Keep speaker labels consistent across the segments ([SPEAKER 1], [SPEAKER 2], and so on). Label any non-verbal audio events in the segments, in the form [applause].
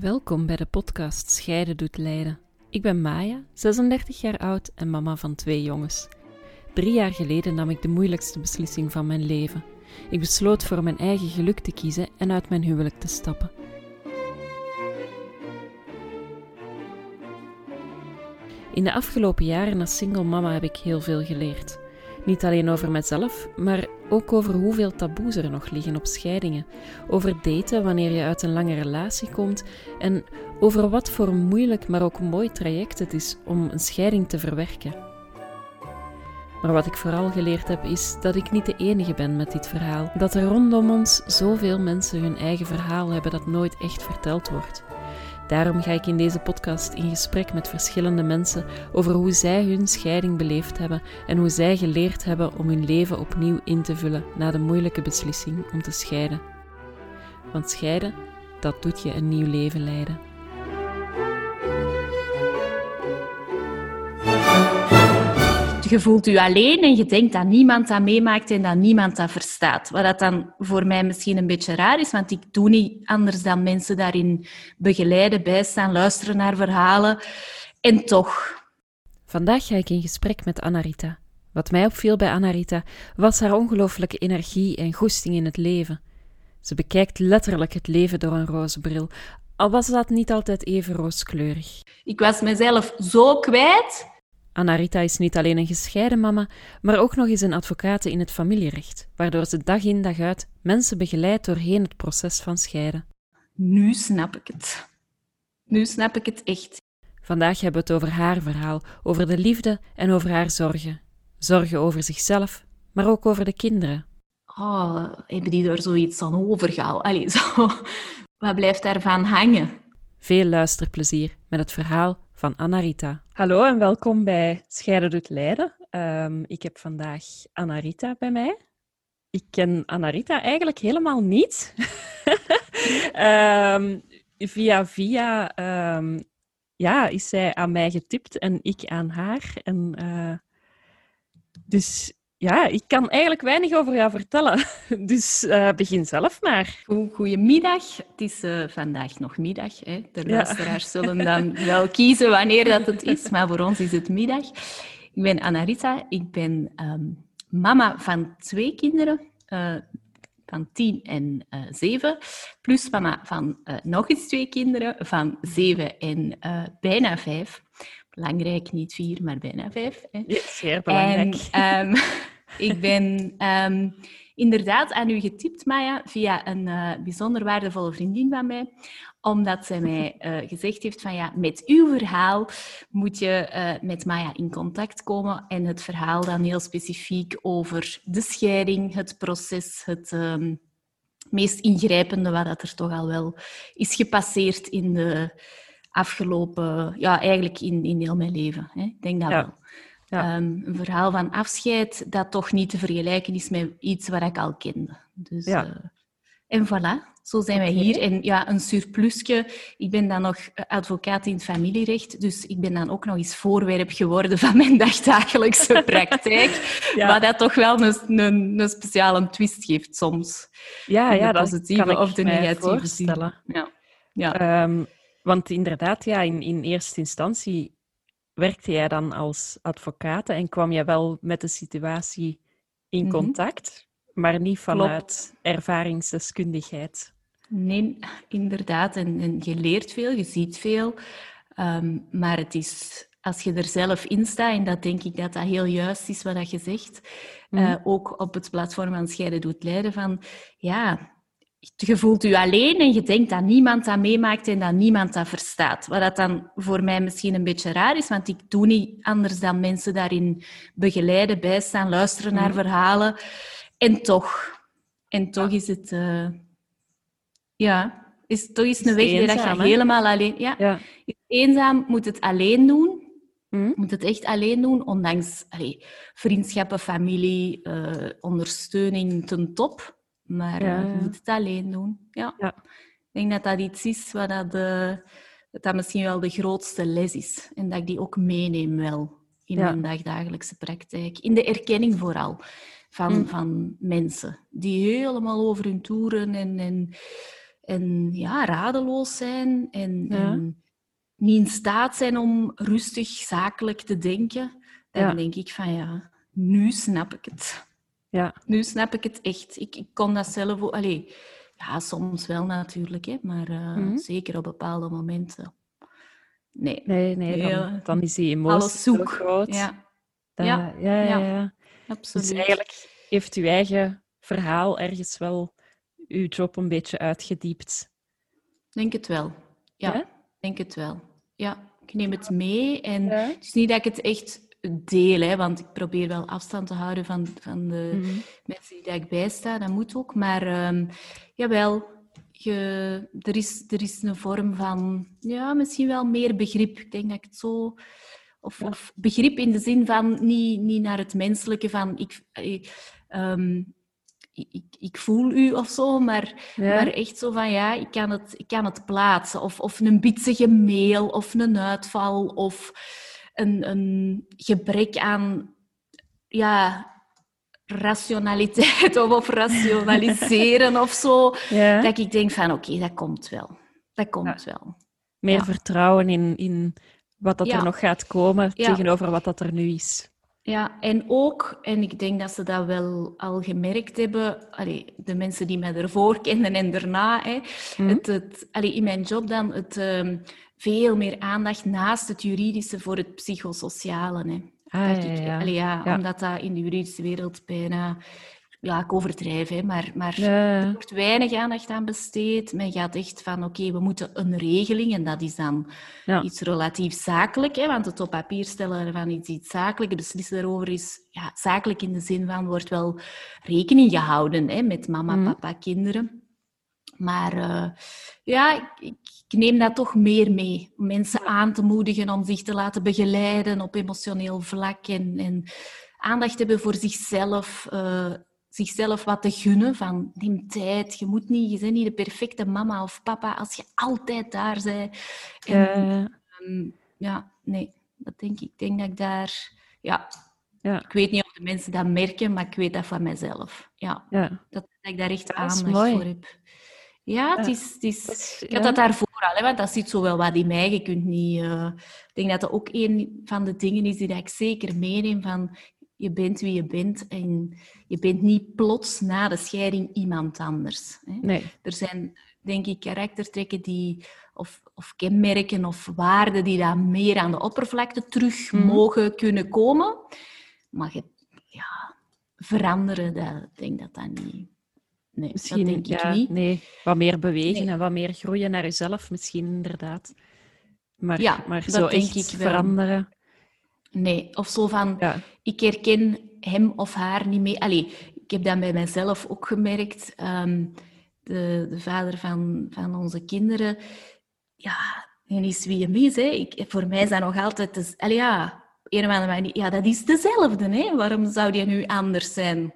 [SPEAKER 1] Welkom bij de podcast Scheiden doet lijden. Ik ben Maya, 36 jaar oud en mama van twee jongens. Drie jaar geleden nam ik de moeilijkste beslissing van mijn leven. Ik besloot voor mijn eigen geluk te kiezen en uit mijn huwelijk te stappen. In de afgelopen jaren als single mama heb ik heel veel geleerd. Niet alleen over mezelf, maar ook over hoeveel taboes er nog liggen op scheidingen. Over daten wanneer je uit een lange relatie komt en over wat voor moeilijk maar ook mooi traject het is om een scheiding te verwerken. Maar wat ik vooral geleerd heb is dat ik niet de enige ben met dit verhaal. Dat er rondom ons zoveel mensen hun eigen verhaal hebben dat nooit echt verteld wordt. Daarom ga ik in deze podcast in gesprek met verschillende mensen over hoe zij hun scheiding beleefd hebben en hoe zij geleerd hebben om hun leven opnieuw in te vullen na de moeilijke beslissing om te scheiden. Want scheiden, dat doet je een nieuw leven leiden.
[SPEAKER 2] Je voelt je alleen en je denkt dat niemand dat meemaakt en dat niemand dat verstaat. Wat dat dan voor mij misschien een beetje raar is, want ik doe niet anders dan mensen daarin begeleiden, bijstaan, luisteren naar verhalen. En toch.
[SPEAKER 1] Vandaag ga ik in gesprek met Anarita. Wat mij opviel bij Anarita was haar ongelooflijke energie en goesting in het leven. Ze bekijkt letterlijk het leven door een roze bril, al was dat niet altijd even rooskleurig.
[SPEAKER 2] Ik was mezelf zo kwijt
[SPEAKER 1] Anarita is niet alleen een gescheiden mama, maar ook nog eens een advocate in het familierecht, waardoor ze dag in dag uit mensen begeleidt doorheen het proces van scheiden.
[SPEAKER 2] Nu snap ik het. Nu snap ik het echt.
[SPEAKER 1] Vandaag hebben we het over haar verhaal, over de liefde en over haar zorgen. Zorgen over zichzelf, maar ook over de kinderen.
[SPEAKER 2] Oh, hebben die daar zoiets aan overgehaald? Allee, [laughs] zo. Wat blijft daarvan hangen?
[SPEAKER 1] Veel luisterplezier met het verhaal van Anarita.
[SPEAKER 3] Hallo en welkom bij Scheiden doet Leiden. Um, ik heb vandaag Anarita bij mij. Ik ken Anarita eigenlijk helemaal niet. um, [laughs] via via um, ja, is zij aan mij getipt en ik aan haar. En, uh, dus ja, ik kan eigenlijk weinig over jou vertellen. [laughs] Dus uh, begin zelf maar.
[SPEAKER 2] Goedemiddag. Het is uh, vandaag nog middag. Hè. De luisteraars zullen dan wel kiezen wanneer dat het is, maar voor ons is het middag. Ik ben Anarita. Ik ben um, mama van twee kinderen, uh, van tien en zeven. Plus mama van nog eens twee kinderen, van zeven en bijna vijf. Belangrijk, niet vier, maar bijna vijf. Hè.
[SPEAKER 3] Ja, zeer belangrijk.
[SPEAKER 2] En, um, [laughs] ik ben um, inderdaad aan u getipt, Maya, via een uh, bijzonder waardevolle vriendin van mij omdat zij mij uh, [laughs] gezegd heeft van ja, met uw verhaal moet je uh, met Maya in contact komen en het verhaal dan heel specifiek over de scheiding, het proces, het um, meest ingrijpende wat dat er toch al wel is gepasseerd in de afgelopen, ja, eigenlijk in, in heel mijn leven. Hè. Ik denk dat ja. wel. Ja. Um, een verhaal van afscheid dat toch niet te vergelijken is met iets wat ik al kende. Dus, ja. uh, en voilà, zo zijn wij hier. En ja, een surplusje. Ik ben dan nog advocaat in het familierecht, dus ik ben dan ook nog eens voorwerp geworden van mijn [laughs] dagdagelijkse [laughs] praktijk. ja. Wat dat toch wel een, een, een speciale twist geeft soms.
[SPEAKER 3] Ja, ja
[SPEAKER 2] de positieve of de negatieve
[SPEAKER 3] voorstellen.
[SPEAKER 2] Ja. Ja.
[SPEAKER 3] Um, want inderdaad, ja, in, in eerste instantie werkte jij dan als advocaat en kwam jij wel met de situatie in mm -hmm. contact, maar niet vanuit Klopt. ervaringsdeskundigheid?
[SPEAKER 2] Nee, inderdaad. En, en, je leert veel, je ziet veel. Um, maar het is, als je er zelf in staat, en dat denk ik dat dat heel juist is wat dat je zegt, mm -hmm. uh, ook op het platform van Scheiden doet leiden, van ja, je voelt je alleen en je denkt dat niemand dat meemaakt en dat niemand dat verstaat. Wat dat dan voor mij misschien een beetje raar is, want ik doe niet anders dan mensen daarin begeleiden, bijstaan, luisteren naar verhalen. En toch, en toch is het, uh, ja, is toch is een weg die dat je helemaal alleen, ja, ja. eenzaam, moet het alleen doen. Mm. Moet het echt alleen doen, ondanks allee, vriendschappen, familie, uh, ondersteuning ten top. Maar ja, je moet het alleen doen. Ja. Ik denk dat dat iets is wat dat, de, dat, dat misschien wel de grootste les is. En dat ik die ook meeneem wel in mijn dagdagelijkse praktijk. In de erkenning vooral van, mm. van mensen die helemaal over hun toeren en, en, en ja, radeloos zijn en, en, niet in staat zijn om rustig, zakelijk te denken, dan denk ik van ja, nu snap ik het. Ja. Nu snap ik het echt. Ik, ik kon dat zelf ook... Allee, ja, soms wel natuurlijk, hè, maar uh, mm -hmm. zeker op bepaalde momenten. Nee.
[SPEAKER 1] Nee, nee dan, dan is die emotie Alles zoek. groot.
[SPEAKER 2] Ja.
[SPEAKER 1] Dat, ja. Ja, ja, ja,
[SPEAKER 2] absoluut.
[SPEAKER 1] Dus eigenlijk heeft uw eigen verhaal ergens wel uw job een beetje uitgediept.
[SPEAKER 2] Denk het wel. Ja, ja? denk het wel. Ja, ik neem het mee. En het is niet dat ik het echt deel, hè, want ik probeer wel afstand te houden van, van de mm -hmm. mensen die ik bijsta. Dat moet ook. Maar um, jawel, je, er, is, er is een vorm van, ja, misschien wel meer begrip. Ik denk dat ik het zo... Of, ja. of begrip in de zin van niet, niet naar het menselijke van... Ik, um, ik, ik, voel u of zo, maar, ja. maar echt zo van ja, ik kan het, ik kan het plaatsen. Of, of een bitsige mail, of een uitval, of een, een gebrek aan ja, rationaliteit [laughs] of, of rationaliseren of zo. Ja. Dat ik denk van oké, okay, dat komt wel. Dat komt ja. wel.
[SPEAKER 1] Meer vertrouwen in, in wat dat er nog gaat komen tegenover wat dat er nu is.
[SPEAKER 2] Ja, en ook, en ik denk dat ze dat wel al gemerkt hebben, allee, de mensen die mij ervoor kenden en daarna, hè, mm. het, het, allee, in mijn job dan, het um, veel meer aandacht naast het juridische voor het psychosociale. Hè.
[SPEAKER 1] Ah, ja, ik,
[SPEAKER 2] ja. Allee, ja, ja, Omdat dat in de juridische wereld bijna ja, ik overdrijf, hè, maar, maar er wordt weinig aandacht aan besteed. Men gaat echt van, oké, okay, we moeten een regeling, en dat is dan iets relatief zakelijk, hè, want het op papier stellen van iets, iets zakelijk, beslissen daarover is ja, zakelijk in de zin van, wordt wel rekening gehouden hè, met mama, mm. papa, kinderen. Maar uh, ja, ik, ik, neem dat toch meer mee. Om mensen aan te moedigen om zich te laten begeleiden op emotioneel vlak en, en aandacht hebben voor zichzelf. Uh, zichzelf wat te gunnen van die tijd. Je moet niet, je bent niet de perfecte mama of papa als je altijd daar bent. En,
[SPEAKER 1] uh,
[SPEAKER 2] um, ja, nee, dat denk ik. Ik denk dat ik daar, ja, ja, ik weet niet of de mensen dat merken, maar ik weet dat van mezelf. Ja,
[SPEAKER 1] ja.
[SPEAKER 2] Dat, dat ik daar echt aandacht voor heb. Ja, het is, het is, is ik had dat daarvoor al, hè, want dat zit zo wel wat in mij. Je kunt niet... Uh, ik denk dat dat ook een van de dingen is die ik zeker meeneem van je bent wie je bent en je bent niet plots na de scheiding iemand anders. Hè.
[SPEAKER 1] Nee.
[SPEAKER 2] Er zijn, denk ik, karaktertrekken die, of, of kenmerken of waarden die daar meer aan de oppervlakte terug mm. mogen kunnen komen. Maar je, ja, veranderen, dat, ik denk dat dat niet... Nee,
[SPEAKER 1] misschien,
[SPEAKER 2] dat denk ik
[SPEAKER 1] ja,
[SPEAKER 2] niet.
[SPEAKER 1] Nee, wat meer bewegen nee. en wat meer groeien naar jezelf, misschien inderdaad. Maar,
[SPEAKER 2] ja,
[SPEAKER 1] maar zo denk ik veranderen...
[SPEAKER 2] Nee, of zo van, ja. ik herken hem of haar niet meer. Allee, ik heb dat bij mezelf ook gemerkt. Um, de, de, vader van, van onze kinderen, ja, hij is wie hem is. Hè. Ik, voor mij is dat nog altijd... Dus, allee, ja, een of andere manier, ja, dat is dezelfde. Hè. Waarom zou die nu anders zijn?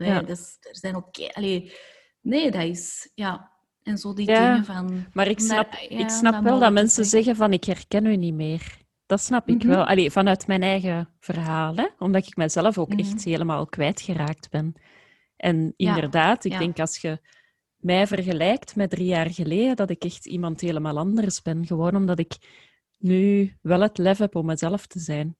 [SPEAKER 2] Nee, ja. dus, er zijn ook... Allee, nee, dat is... Ja, en zo die
[SPEAKER 1] ja,
[SPEAKER 2] dingen van...
[SPEAKER 1] Maar ik snap, ja, ik snap wel dat mensen zeggen van, ik herken u niet meer. Dat snap ik
[SPEAKER 2] Mhm.
[SPEAKER 1] wel. Allee, vanuit mijn eigen verhaal, hè? omdat ik mezelf ook echt helemaal kwijtgeraakt ben. En inderdaad, ik denk als je mij vergelijkt met drie jaar geleden, dat ik echt iemand helemaal anders ben. Gewoon omdat ik nu wel het lef heb om mezelf te zijn.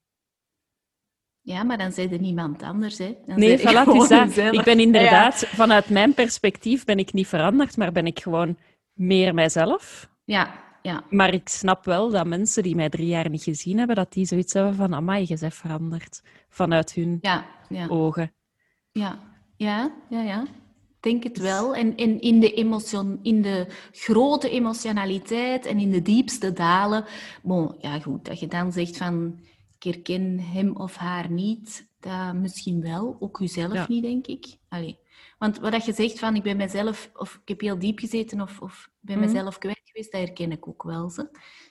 [SPEAKER 2] Ja, maar dan zijn er niemand anders. Hè. Dan
[SPEAKER 1] Nee, voilà, het is dat.
[SPEAKER 2] zelf.
[SPEAKER 1] Ik ben inderdaad, vanuit mijn perspectief ben ik niet veranderd, maar ben ik gewoon meer mijzelf.
[SPEAKER 2] Ja, ja.
[SPEAKER 1] Maar ik snap wel dat mensen die mij drie jaar niet gezien hebben, dat die zoiets hebben van, amai, je bent veranderd. Vanuit hun
[SPEAKER 2] Ja, ja,
[SPEAKER 1] ogen.
[SPEAKER 2] ja, ja, ja, ja. Ik denk het wel. En, en in, de emotion, in de grote emotionaliteit en in de diepste dalen. Bon, ja, goed, dat je dan zegt van ik herken hem of haar niet, dat misschien wel. Ook jezelf
[SPEAKER 1] Ja.
[SPEAKER 2] niet, denk ik. Allee. Want wat je zegt van ik ben mezelf, of ik heb heel diep gezeten, of, of ben
[SPEAKER 1] Mhm.
[SPEAKER 2] mezelf kwijt geweest, dat herken ik ook wel. Ze.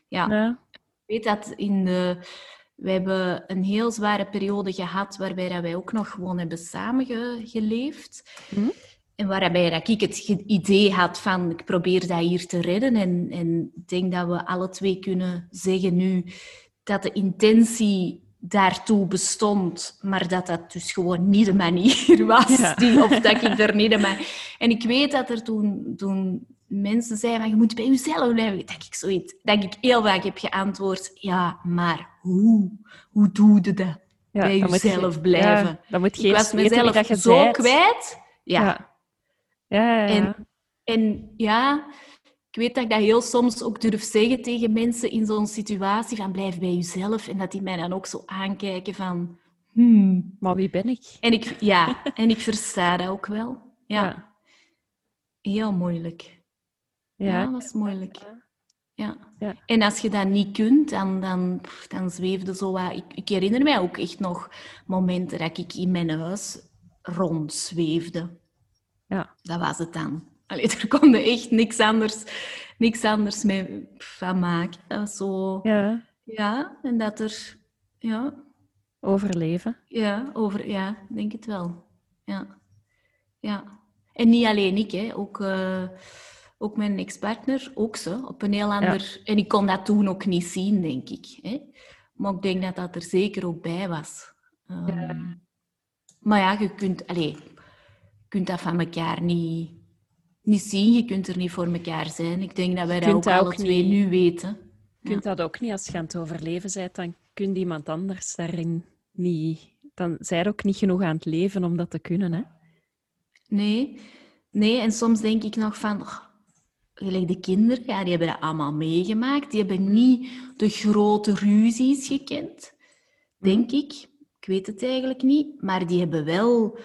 [SPEAKER 2] Ja,
[SPEAKER 1] Ja.
[SPEAKER 2] ik weet dat in de... We hebben een heel zware periode gehad waarbij dat wij ook nog gewoon hebben samengeleefd.
[SPEAKER 1] Mhm.
[SPEAKER 2] En waarbij dat ik het idee had van ik probeer dat hier te redden. En, en ik denk dat we alle twee kunnen zeggen nu dat de intentie daartoe bestond, maar dat dat dus gewoon niet de manier was.
[SPEAKER 1] Ja.
[SPEAKER 2] Die, of dat ik er niet de manier... En ik weet dat er toen, toen mensen zeiden, van, je moet bij jezelf blijven, dat ik, zoiets, dat ik heel vaak heb geantwoord, ja, maar hoe? Hoe doe je dat?
[SPEAKER 1] Ja,
[SPEAKER 2] bij jezelf
[SPEAKER 1] je-
[SPEAKER 2] blijven.
[SPEAKER 1] Ja, dan moet je
[SPEAKER 2] ik was mezelf
[SPEAKER 1] dat je
[SPEAKER 2] zo
[SPEAKER 1] bent.
[SPEAKER 2] kwijt. Ja.
[SPEAKER 1] Ja. Ja, ja, ja.
[SPEAKER 2] En, en ja, ik weet dat ik dat heel soms ook durf zeggen tegen mensen in zo'n situatie van blijf bij jezelf. En dat die mij dan ook zo aankijken van... Hmm.
[SPEAKER 1] Maar wie ben ik?
[SPEAKER 2] En ik, ja, en ik versta dat ook wel. Ja,
[SPEAKER 1] Ja.
[SPEAKER 2] heel moeilijk. Ja,
[SPEAKER 1] Ja.
[SPEAKER 2] dat is moeilijk. Ja.
[SPEAKER 1] Ja.
[SPEAKER 2] En als je dat niet kunt, dan, dan, dan zweefde zo wat... Ik, ik herinner mij ook echt nog momenten dat ik in mijn huis rondzweefde.
[SPEAKER 1] Ja.
[SPEAKER 2] Dat was het dan. Allee, [laughs] er kon er echt niks anders, niks anders mee van maken. Dat was zo...
[SPEAKER 1] ja.
[SPEAKER 2] Ja, en dat er... Ja,
[SPEAKER 1] Overleven.
[SPEAKER 2] ja, over, ja, ik denk het wel. Ja. ja. En niet alleen ik, hè. Ook, eh, ook mijn ex-partner, ook ze, op een heel ander... En ik kon dat toen ook niet zien, denk ik. Hè. Maar ik denk dat dat er zeker ook bij was. Ehm, Maar ja, je kunt, allez, je kunt dat van elkaar niet, niet zien. Je kunt er niet voor elkaar zijn. Ik denk dat wij dat ook
[SPEAKER 1] dat
[SPEAKER 2] alle twee
[SPEAKER 1] niet-
[SPEAKER 2] nu weten.
[SPEAKER 1] Je kunt dat ook niet als je aan het overleven bent, dan kunt iemand anders daarin niet. Dan zij er ook niet genoeg aan het leven om dat te kunnen. Hè?
[SPEAKER 2] Nee, nee. En soms denk ik nog van, oh, gelijk de kinderen, ja, die hebben dat allemaal meegemaakt. Die hebben niet de grote ruzies gekend, denk ik. Ik weet het eigenlijk niet. Maar die hebben wel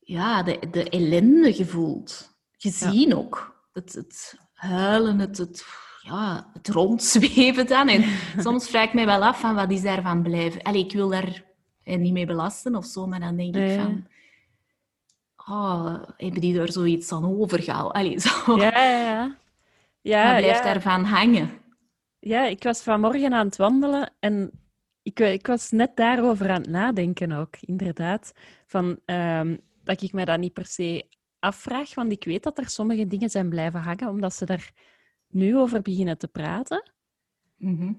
[SPEAKER 2] ja, de, de ellende gevoeld. Gezien ook. Het, het huilen, het, het, ja, het rondzweven dan. En [laughs] soms vraag ik mij wel af van, wat is daarvan blijven? Allee, ik wil daar eh, niet mee belasten of zo, maar dan denk ik van... Oh, hebben die daar zoiets aan overgehouden? Allee, [laughs] zo.
[SPEAKER 1] Ja, ja, ja. Ja,
[SPEAKER 2] Wat blijft
[SPEAKER 1] ja.
[SPEAKER 2] daarvan hangen?
[SPEAKER 1] ja, ik was vanmorgen aan het wandelen en ik, ik was net daarover aan het nadenken ook, inderdaad. Van, ehm, dat ik mij dat niet per se afvraag, want ik weet dat er sommige dingen zijn blijven hangen, omdat ze daar nu over beginnen te praten.
[SPEAKER 2] Mhm.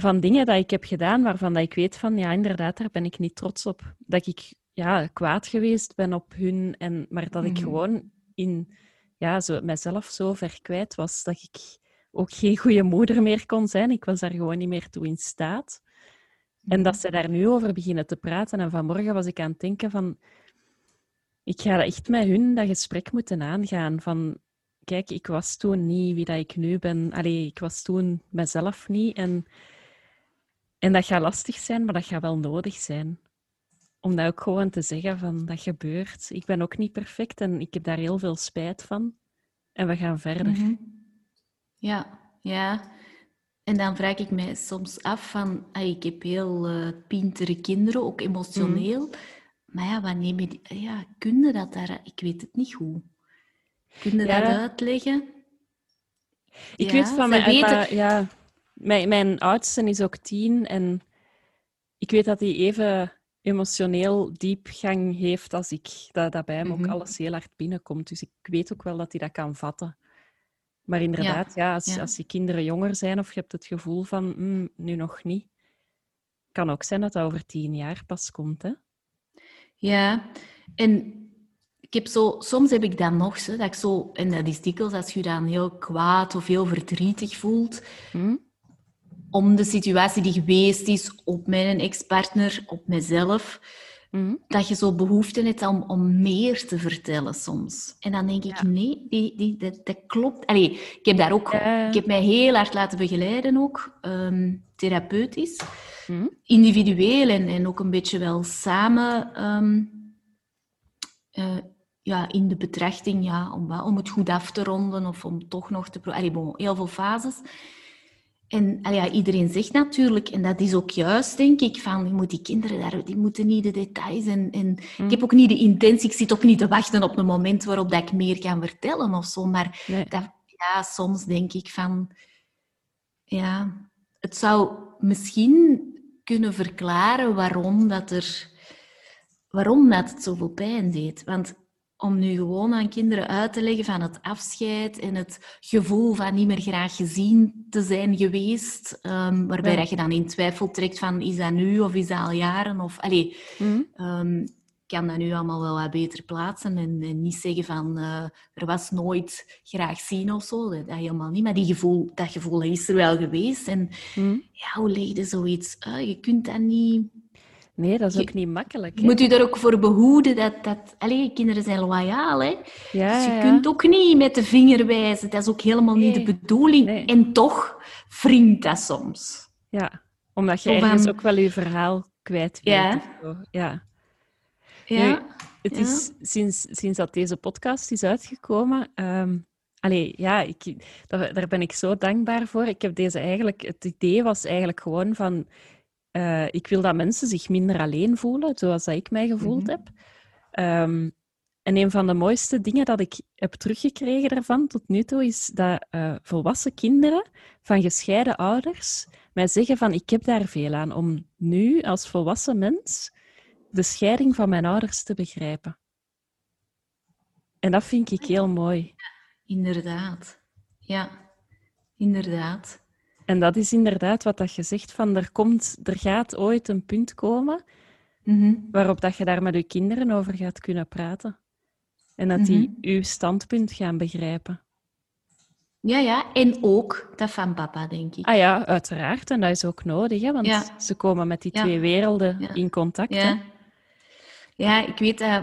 [SPEAKER 1] van dingen dat ik heb gedaan waarvan dat ik weet van, ja, inderdaad, daar ben ik niet trots op. Dat ik ja, kwaad geweest ben op hun, en, maar dat ik
[SPEAKER 2] Mhm.
[SPEAKER 1] gewoon in ja, zo, mezelf zo ver kwijt was dat ik ook geen goede moeder meer kon zijn. Ik was daar gewoon niet meer toe in staat. En dat ze daar nu over beginnen te praten. En vanmorgen was ik aan het denken van... Ik ga echt met hun dat gesprek moeten aangaan. Van, kijk, ik was toen niet wie dat ik nu ben. Allee, ik was toen mezelf niet. En, en dat gaat lastig zijn, maar dat gaat wel nodig zijn. Om dat ook gewoon te zeggen van, dat gebeurt. Ik ben ook niet perfect en ik heb daar heel veel spijt van. En we gaan verder.
[SPEAKER 2] Mhm. Ja, ja. En dan vraag ik mij soms af van... ah, ik heb heel eh pintere kinderen, ook emotioneel. Maar ja, wanneer je... die- Ja, kun je dat daar... Ik weet het niet hoe. Kun je
[SPEAKER 1] Ja.
[SPEAKER 2] dat uitleggen?
[SPEAKER 1] Ik
[SPEAKER 2] Ja,
[SPEAKER 1] weet van mijn,
[SPEAKER 2] weten-
[SPEAKER 1] ja, mijn, mijn oudste is ook tien en ik weet dat hij even emotioneel diepgang heeft als ik. Dat, dat bij hem
[SPEAKER 2] Mhm.
[SPEAKER 1] ook alles heel hard binnenkomt. Dus ik weet ook wel dat hij dat kan vatten. Maar inderdaad, ja, als,
[SPEAKER 2] ja.
[SPEAKER 1] als die kinderen jonger zijn of je hebt het gevoel van "Hmm, nu nog niet, kan ook zijn dat dat over tien jaar pas komt. Hè?
[SPEAKER 2] Ja, en ik heb zo, soms heb ik dat nog, zo, dat ik zo, en dat is dikwijls als je je dan heel kwaad of heel verdrietig voelt,
[SPEAKER 1] Hm?
[SPEAKER 2] om de situatie die geweest is op mijn ex-partner, op mezelf,
[SPEAKER 1] Hm?
[SPEAKER 2] dat je zo behoefte hebt om, om meer te vertellen soms. En dan denk ik,
[SPEAKER 1] Ja.
[SPEAKER 2] nee, die, die, dat, dat klopt. Allee, ik heb daar ook, ik heb mij heel hard laten begeleiden ook, ehm, therapeutisch,
[SPEAKER 1] Hm?
[SPEAKER 2] individueel en, en ook een beetje wel samen ehm, eh, ja, in de betrachting, ja, om, om het goed af te ronden of om toch nog te... Allee, bon, heel veel fases. En ja, iedereen zegt natuurlijk, en dat is ook juist, denk ik, van je moet die kinderen daar, die moeten niet de details. En, en ik heb ook niet de intentie, ik zit ook niet te wachten op een moment waarop dat ik meer kan vertellen of zo. Maar
[SPEAKER 1] Nee.
[SPEAKER 2] dat, ja, soms denk ik van, ja, het zou misschien kunnen verklaren waarom dat er, waarom dat het zoveel pijn deed. Want om nu gewoon aan kinderen uit te leggen van het afscheid en het gevoel van niet meer graag gezien te zijn geweest, ehm, waarbij
[SPEAKER 1] Ja.
[SPEAKER 2] dat je dan in twijfel trekt van is dat nu of is dat al jaren? Of, allee? Ehm, kan dat nu allemaal wel wat beter plaatsen en, en niet zeggen van uh, er was nooit graag zien of zo. Dat, helemaal niet. Maar die gevoel, dat gevoel is er wel geweest. En mm. ja, hoe leg je zoiets uit? Je kunt dat niet...
[SPEAKER 1] Nee, dat is ook niet makkelijk.
[SPEAKER 2] Je moet je er ook voor behoeden dat... dat allez, kinderen zijn loyaal, hè. Ja, dus je ja. kunt ook niet met de vinger wijzen. Dat is ook helemaal niet de bedoeling. En toch wringt dat soms.
[SPEAKER 1] Ja, omdat je ergens ook wel je verhaal kwijt weet. Ja. ja. Ja. het is sinds, sinds dat deze podcast is uitgekomen. Um, allee, ja, ik, daar, daar, ben ik zo dankbaar voor. Ik heb deze eigenlijk, het idee was eigenlijk gewoon van. Uh, ik wil dat mensen zich minder alleen voelen, zoals dat ik mij gevoeld mhm. heb. Um, en een van de mooiste dingen dat ik heb teruggekregen daarvan tot nu toe is dat uh, volwassen kinderen van gescheiden ouders mij zeggen van ik heb daar veel aan om nu als volwassen mens de scheiding van mijn ouders te begrijpen. En dat vind ik heel mooi.
[SPEAKER 2] Inderdaad. Ja, inderdaad.
[SPEAKER 1] En dat is inderdaad wat dat je zegt, van er, komt, er gaat ooit een punt komen mhm. waarop dat je daar met je kinderen over gaat kunnen praten. En dat die mm uw standpunt gaan begrijpen.
[SPEAKER 2] Ja, ja, en ook dat van papa, denk ik.
[SPEAKER 1] Ah ja, uiteraard. En dat is ook nodig, hè, want ze komen met die twee werelden in contact.
[SPEAKER 2] Ja. Ja, ik weet dat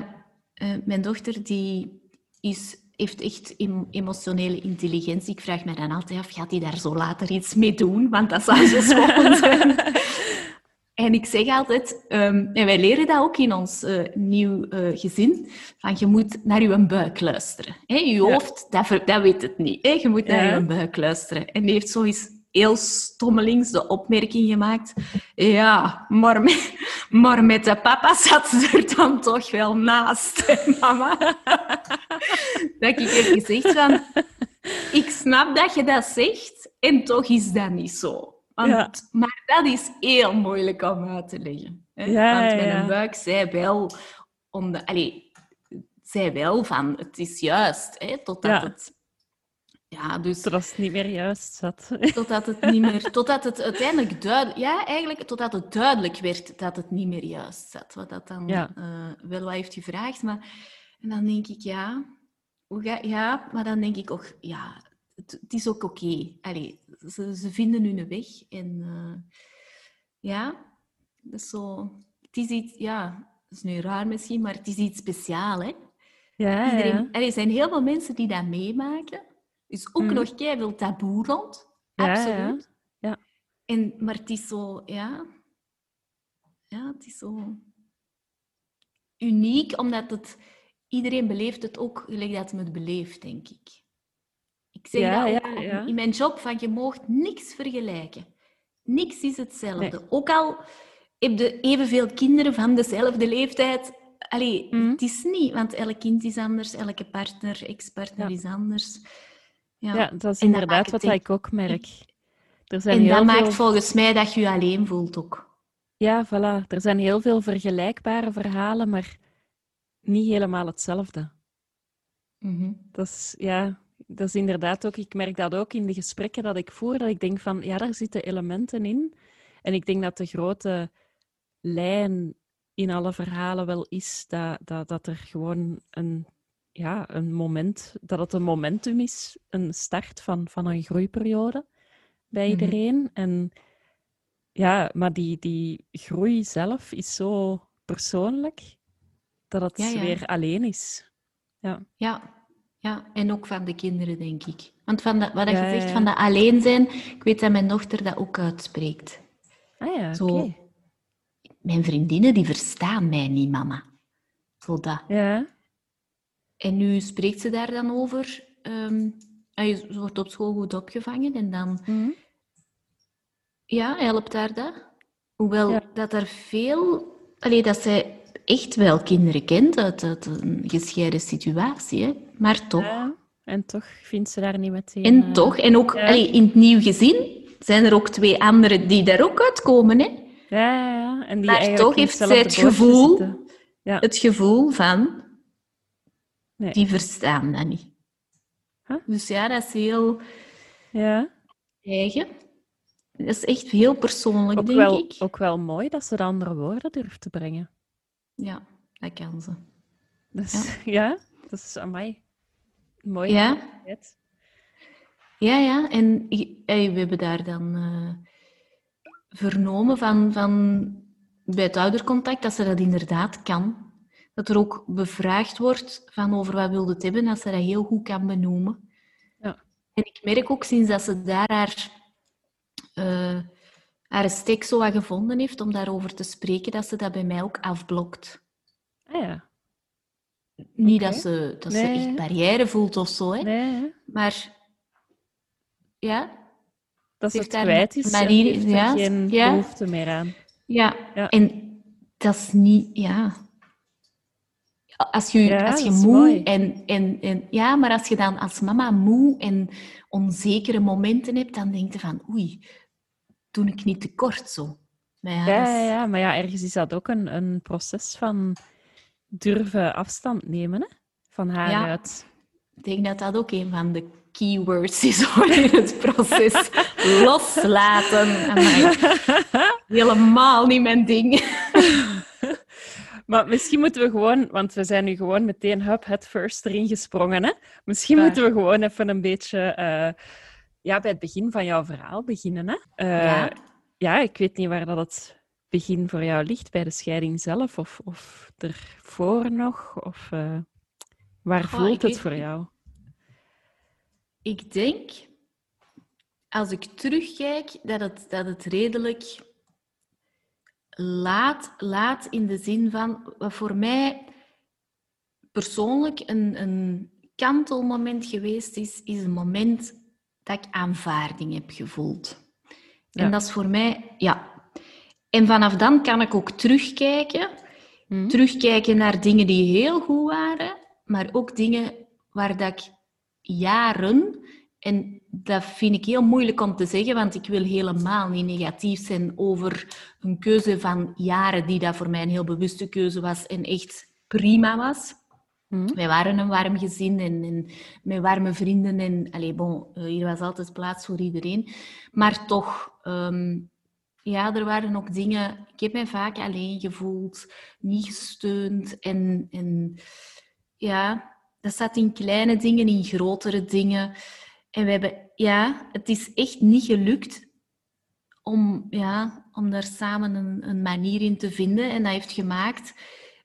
[SPEAKER 2] uh, mijn dochter die is, heeft echt emotionele intelligentie. Ik vraag me dan altijd af, gaat hij daar zo later iets mee doen? Want dat zou zo schoon [laughs] zijn. En ik zeg altijd, um, en wij leren dat ook in ons uh, nieuw uh, gezin, van je moet naar je buik luisteren. Hè? Je hoofd, dat, dat, weet het niet. Hè? Je moet naar ja. je buik luisteren. En die heeft zoiets heel stommelings de opmerking gemaakt. Ja, maar met, maar met de papa zat ze er dan toch wel naast, mama. dat ik heb gezegd van... Ik snap dat je dat zegt, en toch is dat niet zo. Want, Maar dat is heel moeilijk om uit te leggen. Hè? Ja, Want mijn buik zei wel... Om de, allez, zei wel van, het is juist, hè, totdat het
[SPEAKER 1] ja, dus... Totdat het niet meer juist zat.
[SPEAKER 2] Totdat het niet meer... [laughs] Totdat het uiteindelijk duidelijk... Ja, eigenlijk totdat het duidelijk werd dat het niet meer juist zat. Wat dat dan ja. uh, wel wat heeft gevraagd. Maar... En dan denk ik, ja... Hoe ga... Ja, maar dan denk ik ook... Ja, het, het is ook oké. Okay. Ze, ze vinden hun weg. En uh, ja, dat is zo... Het is iets... Ja, dat is nu raar misschien, maar het is iets speciaals, hè? Ja, Iedereen, ja. Er zijn heel veel mensen die dat meemaken is ook mm. nog veel taboe rond. Absoluut. Ja, ja. En, maar het is zo, ja... Ja, het is zo uniek, omdat het... Iedereen beleeft het ook gelijk dat het beleeft, denk ik. Ik zeg ja, dat ook ja, in mijn job, van je mag niks vergelijken. Niks is hetzelfde. Ook al heb je evenveel kinderen van dezelfde leeftijd. Allee, mm. het is niet, want elk kind is anders, elke partner, ex-partner is anders.
[SPEAKER 1] Ja, dat is inderdaad wat ik ook merk.
[SPEAKER 2] Er zijn en heel dat maakt volgens mij dat je je alleen voelt ook.
[SPEAKER 1] Ja, voilà. Er zijn heel veel vergelijkbare verhalen, maar niet helemaal hetzelfde. Mhm. Dat is, ja, dat is inderdaad ook... Ik merk dat ook in de gesprekken dat ik voer, dat ik denk van, ja, daar zitten elementen in. En ik denk dat de grote lijn in alle verhalen wel is dat, dat, dat er gewoon een ja, een moment, dat het een momentum is, een start van, van een groeiperiode bij mhm. iedereen. En ja, maar die, die groei zelf is zo persoonlijk dat het weer alleen is. Ja.
[SPEAKER 2] ja. Ja, en ook van de kinderen, denk ik. Want van de, wat je zegt van dat alleen zijn, ik weet dat mijn dochter dat ook uitspreekt.
[SPEAKER 1] Ah ja, Zo,
[SPEAKER 2] Mijn vriendinnen, die verstaan mij niet, mama. Zo dat.
[SPEAKER 1] Ja.
[SPEAKER 2] En nu spreekt ze daar dan over. Um, ze wordt op school goed opgevangen en dan... Mhm. Ja, helpt daar dat? Hoewel dat er veel... Allee, dat zij echt wel kinderen kent uit, een gescheiden situatie, hè? maar toch. Ja,
[SPEAKER 1] en toch vindt ze daar niet meteen...
[SPEAKER 2] En uh... toch, en ook allee, in het nieuw gezin zijn er ook twee anderen die daar ook uitkomen. Hè?
[SPEAKER 1] Ja, ja, En die
[SPEAKER 2] maar toch heeft zij het gevoel, ja. het gevoel van die verstaan dat niet. Dus ja, dat is heel
[SPEAKER 1] ja.
[SPEAKER 2] eigen. Dat is echt heel persoonlijk,
[SPEAKER 1] ook
[SPEAKER 2] denk
[SPEAKER 1] wel,
[SPEAKER 2] ik.
[SPEAKER 1] Ook wel mooi dat ze de andere woorden durft te brengen.
[SPEAKER 2] Ja, Dat kan ze.
[SPEAKER 1] Dus, ja. [laughs] dat is aan mij. Mooi.
[SPEAKER 2] Ja. Ja, ja. En we hebben daar dan uh, vernomen van, van bij het oudercontact dat ze dat inderdaad kan. Dat er ook bevraagd wordt van over wat wilde het hebben, dat ze dat heel goed kan benoemen.
[SPEAKER 1] Ja.
[SPEAKER 2] En ik merk ook sinds dat ze daar haar, uh, haar stek zo wat gevonden heeft om daarover te spreken, dat ze dat bij mij ook afblokt.
[SPEAKER 1] Ah ja.
[SPEAKER 2] Niet dat, ze, dat ze echt barrière voelt of zo, hè.
[SPEAKER 1] Nee.
[SPEAKER 2] Maar ja.
[SPEAKER 1] Dat ze het kwijt is manier, heeft ja, geen ja. behoefte meer aan.
[SPEAKER 2] Ja. ja, en dat is niet... Ja. Als je, als je moe en, en, en... Ja, maar als je dan als mama moe en onzekere momenten hebt, dan denk je van... Oei, doe ik niet te kort zo.
[SPEAKER 1] Maar ja, ja, ja, maar ja, ergens is dat ook een, een proces van durven afstand nemen hè? van haar uit.
[SPEAKER 2] Ik denk dat dat ook een van de keywords is [laughs] hoor, in het proces. [laughs] Loslaten. Helemaal niet mijn ding. [laughs]
[SPEAKER 1] Maar misschien moeten we gewoon, want we zijn nu gewoon meteen hub het first erin gesprongen. Hè? Misschien moeten we gewoon even een beetje uh, ja, bij het begin van jouw verhaal beginnen. Hè? Uh, ja. ja, ik weet niet waar dat het begin voor jou ligt, bij de scheiding zelf of, of ervoor nog? Of uh, waar voelt het voor jou?
[SPEAKER 2] Ik denk, als ik terugkijk, dat het, dat het redelijk laat, laat in de zin van, wat voor mij persoonlijk een, een kantelmoment geweest is, is een moment dat ik aanvaarding heb gevoeld. En dat is voor mij, ja. En vanaf dan kan ik ook terugkijken. Mhm. Terugkijken naar dingen die heel goed waren, maar ook dingen waar dat ik jaren. En dat vind ik heel moeilijk om te zeggen, want ik wil helemaal niet negatief zijn over een keuze van jaren die dat voor mij een heel bewuste keuze was en echt prima was. Mm. Wij waren een warm gezin en, en, met warme vrienden. En allez, bon, eh, hier was altijd plaats voor iedereen. Maar toch, ehm, ja, er waren ook dingen... Ik heb mij vaak alleen gevoeld, niet gesteund. En, en ja, dat zat in kleine dingen, in grotere dingen. En we hebben, ja, het is echt niet gelukt om, ja, om daar samen een, een manier in te vinden. En dat heeft gemaakt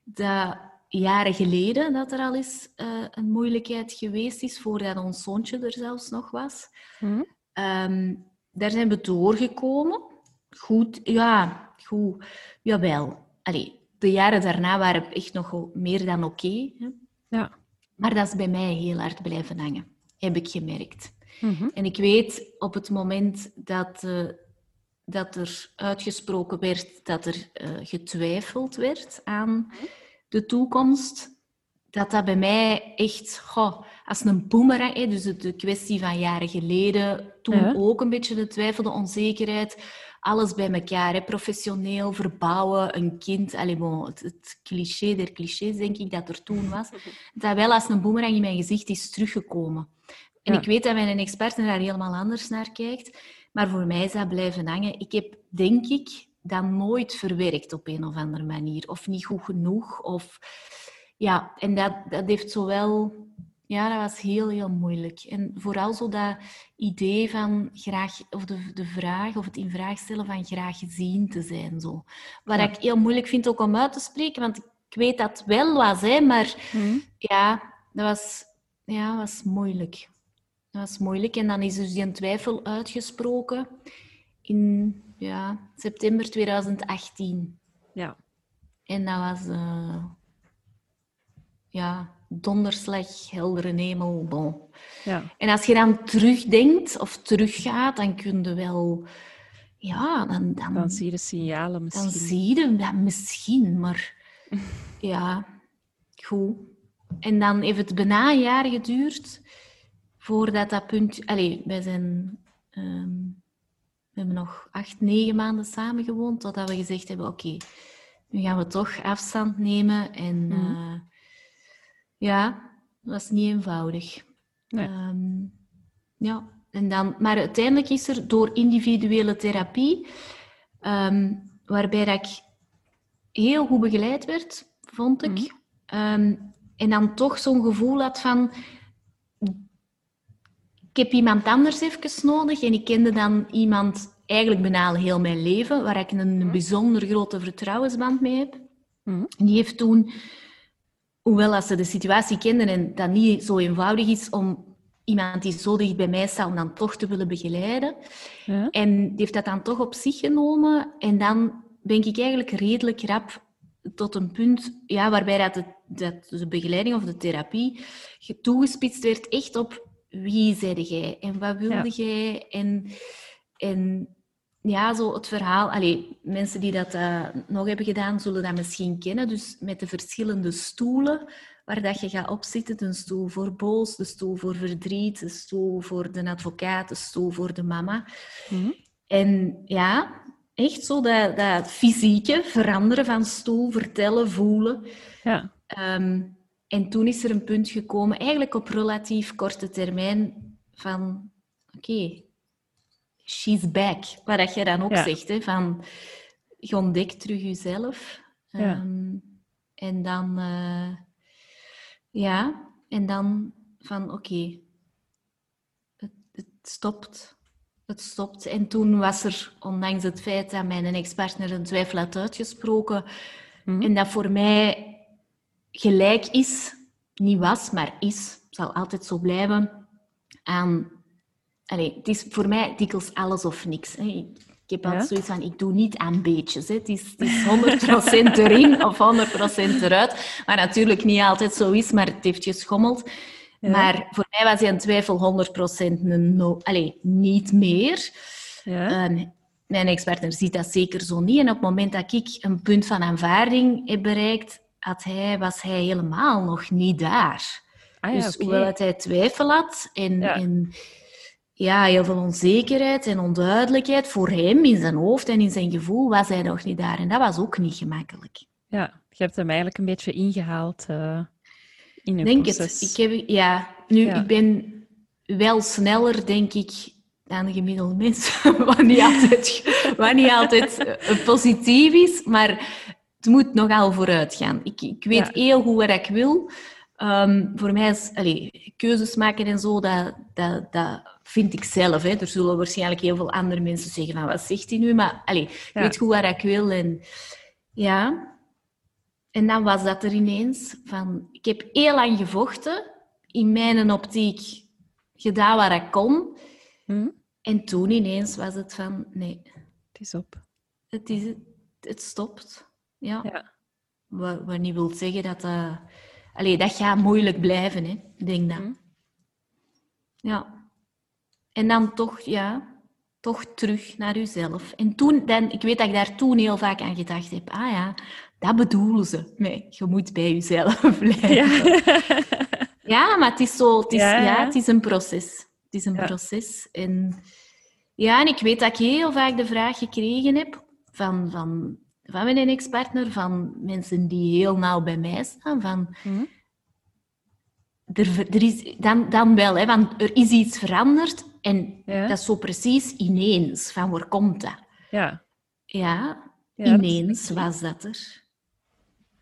[SPEAKER 2] dat jaren geleden dat er al eens uh, een moeilijkheid geweest is, voordat ons zoontje er zelfs nog was. Hmm. Um, daar zijn we doorgekomen. Goed, ja, goed. Jawel. Allee, de jaren daarna waren echt nog meer dan oké.
[SPEAKER 1] ja.
[SPEAKER 2] Maar dat is bij mij heel hard blijven hangen, heb ik gemerkt.
[SPEAKER 1] Mhm.
[SPEAKER 2] En ik weet op het moment dat, uh, dat er uitgesproken werd dat er uh, getwijfeld werd aan de toekomst, dat dat bij mij echt goh, als een boemerang, hè, dus de, kwestie van jaren geleden, toen ook een beetje de twijfel, de onzekerheid, alles bij elkaar. Hè. Professioneel, verbouwen, een kind. Allez, bon, het, cliché der clichés, denk ik, dat er toen was. [laughs] Dat wel als een boemerang in mijn gezicht is teruggekomen. En ik weet dat mijn expert er daar helemaal anders naar kijkt. Maar voor mij is dat blijven hangen. Ik heb, denk ik, dat nooit verwerkt op een of andere manier. Of niet goed genoeg. Of... Ja, en dat, dat heeft zowel ja, dat was heel, heel moeilijk. En vooral zo dat idee van graag, of de, de vraag, of het in vraag stellen van graag gezien te zijn. Zo. Wat ik heel moeilijk vind ook om uit te spreken, want ik weet dat het wel was, hè, maar
[SPEAKER 1] mhm.
[SPEAKER 2] ja, dat was, ja, was moeilijk. Dat was moeilijk. En dan is dus die twijfel uitgesproken in ja, september 2018.
[SPEAKER 1] Ja.
[SPEAKER 2] En dat was... Uh, ja, donderslag, heldere hemel. Bon.
[SPEAKER 1] Ja.
[SPEAKER 2] En als je dan terugdenkt of teruggaat, dan kun je wel... Ja, dan... Dan,
[SPEAKER 1] dan zie je de signalen misschien.
[SPEAKER 2] Dan zie je dat misschien, maar... [laughs] ja, goed. En dan heeft het bijna een jaar geduurd voordat dat punt... Allee, wij zijn... Ehm, we hebben nog acht, negen maanden samen gewoond, totdat we gezegd hebben, oké, nu gaan we toch afstand nemen en... Mm. Ja, dat was niet eenvoudig. Ehm, ja, en dan, maar uiteindelijk is er door individuele therapie, um, waarbij dat ik heel goed begeleid werd vond ik.
[SPEAKER 4] Mhm.
[SPEAKER 2] Ehm, en dan toch zo'n gevoel had van... Ik heb iemand anders even nodig. En ik kende dan iemand eigenlijk bijna heel mijn leven, waar ik een,
[SPEAKER 4] Mhm.
[SPEAKER 2] bijzonder grote vertrouwensband mee heb. En die heeft toen, hoewel als ze de situatie kenden en dat niet zo eenvoudig is om iemand die zo dicht bij mij staat, om dan toch te willen begeleiden.
[SPEAKER 4] Ja.
[SPEAKER 2] En die heeft dat dan toch op zich genomen. En dan ben ik eigenlijk redelijk rap tot een punt ja, waarbij dat de, dat de begeleiding of de therapie ge- toegespitst werd echt op wie zijde jij en wat wilde jij en, en ja, zo het verhaal. Allee, mensen die dat eh, nog hebben gedaan, zullen dat misschien kennen. Dus met de verschillende stoelen waar dat je gaat opzitten. De stoel voor boos, de stoel voor verdriet, de stoel voor de advocaat, de stoel voor de mama.
[SPEAKER 4] Mhm.
[SPEAKER 2] En ja, echt zo dat, dat fysieke veranderen van stoel, vertellen, voelen.
[SPEAKER 4] Ja.
[SPEAKER 2] Ehm, en toen is er een punt gekomen, eigenlijk op relatief korte termijn, van oké, she's back. Wat jij dan ook
[SPEAKER 4] Ja.
[SPEAKER 2] zegt, hè, van je ontdekt terug jezelf.
[SPEAKER 4] Ja.
[SPEAKER 2] Ehm, en dan, eh, ja, en dan van oké, het, het stopt. Het stopt. En toen was er, ondanks het feit dat mijn ex-partner een twijfel had uitgesproken,
[SPEAKER 4] Mhm.
[SPEAKER 2] en dat voor mij gelijk is, niet was, maar is, zal altijd zo blijven, aan... Allee, het is voor mij dikwijls alles of niks. Hè. Ik, ik heb altijd
[SPEAKER 4] Ja?
[SPEAKER 2] zoiets van, ik doe niet aan beetjes. Hè. Het, is, het is 100% [laughs] erin of 100% eruit. Maar natuurlijk niet altijd zo is, maar het heeft geschommeld.
[SPEAKER 4] Ja.
[SPEAKER 2] Maar voor mij was die een twijfel 100% een no... Allee, niet meer.
[SPEAKER 4] Ja.
[SPEAKER 2] Uh, mijn ex-partner ziet dat zeker zo niet. En op het moment dat ik een punt van aanvaarding heb bereikt, had hij, was hij helemaal nog niet daar.
[SPEAKER 4] Ah, ja,
[SPEAKER 2] dus
[SPEAKER 4] oké.
[SPEAKER 2] hoewel dat hij twijfel had en,
[SPEAKER 4] Ja.
[SPEAKER 2] en ja, heel veel onzekerheid en onduidelijkheid voor hem in zijn hoofd en in zijn gevoel, was hij nog niet daar. En dat was ook niet gemakkelijk.
[SPEAKER 4] Ja, je hebt hem eigenlijk een beetje ingehaald eh, in je
[SPEAKER 2] denk
[SPEAKER 4] proces.
[SPEAKER 2] het. Ik heb, ja, nu,
[SPEAKER 4] Ja.
[SPEAKER 2] ik ben wel sneller, denk ik, dan de gemiddelde mens. [laughs] wat niet altijd, wat niet altijd eh, positief is, maar het moet nogal vooruit gaan. Ik, ik weet
[SPEAKER 4] Ja.
[SPEAKER 2] heel goed wat ik wil. Ehm, voor mij is allee, keuzes maken en zo, dat, dat, dat vind ik zelf. Hè. Er zullen waarschijnlijk heel veel andere mensen zeggen van, wat zegt hij nu? Maar allee, ik
[SPEAKER 4] Ja.
[SPEAKER 2] weet goed wat ik wil. En, ja. en dan was dat er ineens. Van, ik heb heel lang gevochten, in mijn optiek gedaan wat ik kon.
[SPEAKER 4] Hm?
[SPEAKER 2] En toen ineens was het van, nee,
[SPEAKER 4] Het is op.
[SPEAKER 2] het, is, het stopt. Ja.
[SPEAKER 4] Ja.
[SPEAKER 2] Wat, wat niet wil zeggen dat dat... Allee, dat gaat moeilijk blijven, hè. Denk dat.
[SPEAKER 4] Hm.
[SPEAKER 2] Ja. En dan toch, ja, toch terug naar uzelf. En toen, dan, ik weet dat ik daar toen heel vaak aan gedacht heb. Ah ja, dat bedoelen ze. Nee, je moet bij jezelf [laughs] blijven.
[SPEAKER 4] Ja.
[SPEAKER 2] Ja, maar het is zo, het is,
[SPEAKER 4] Ja,
[SPEAKER 2] ja,
[SPEAKER 4] ja.
[SPEAKER 2] het is een proces. Het is een proces. En, ja, en ik weet dat ik heel vaak de vraag gekregen heb van, van, van mijn ex-partner, van mensen die heel nauw bij mij staan, van...
[SPEAKER 4] Hm?
[SPEAKER 2] Er, er is, dan, dan wel, hè, want er is iets veranderd en
[SPEAKER 4] Ja.
[SPEAKER 2] dat is zo precies ineens. Van waar komt dat?
[SPEAKER 4] ja.
[SPEAKER 2] Ja, ineens was dat er.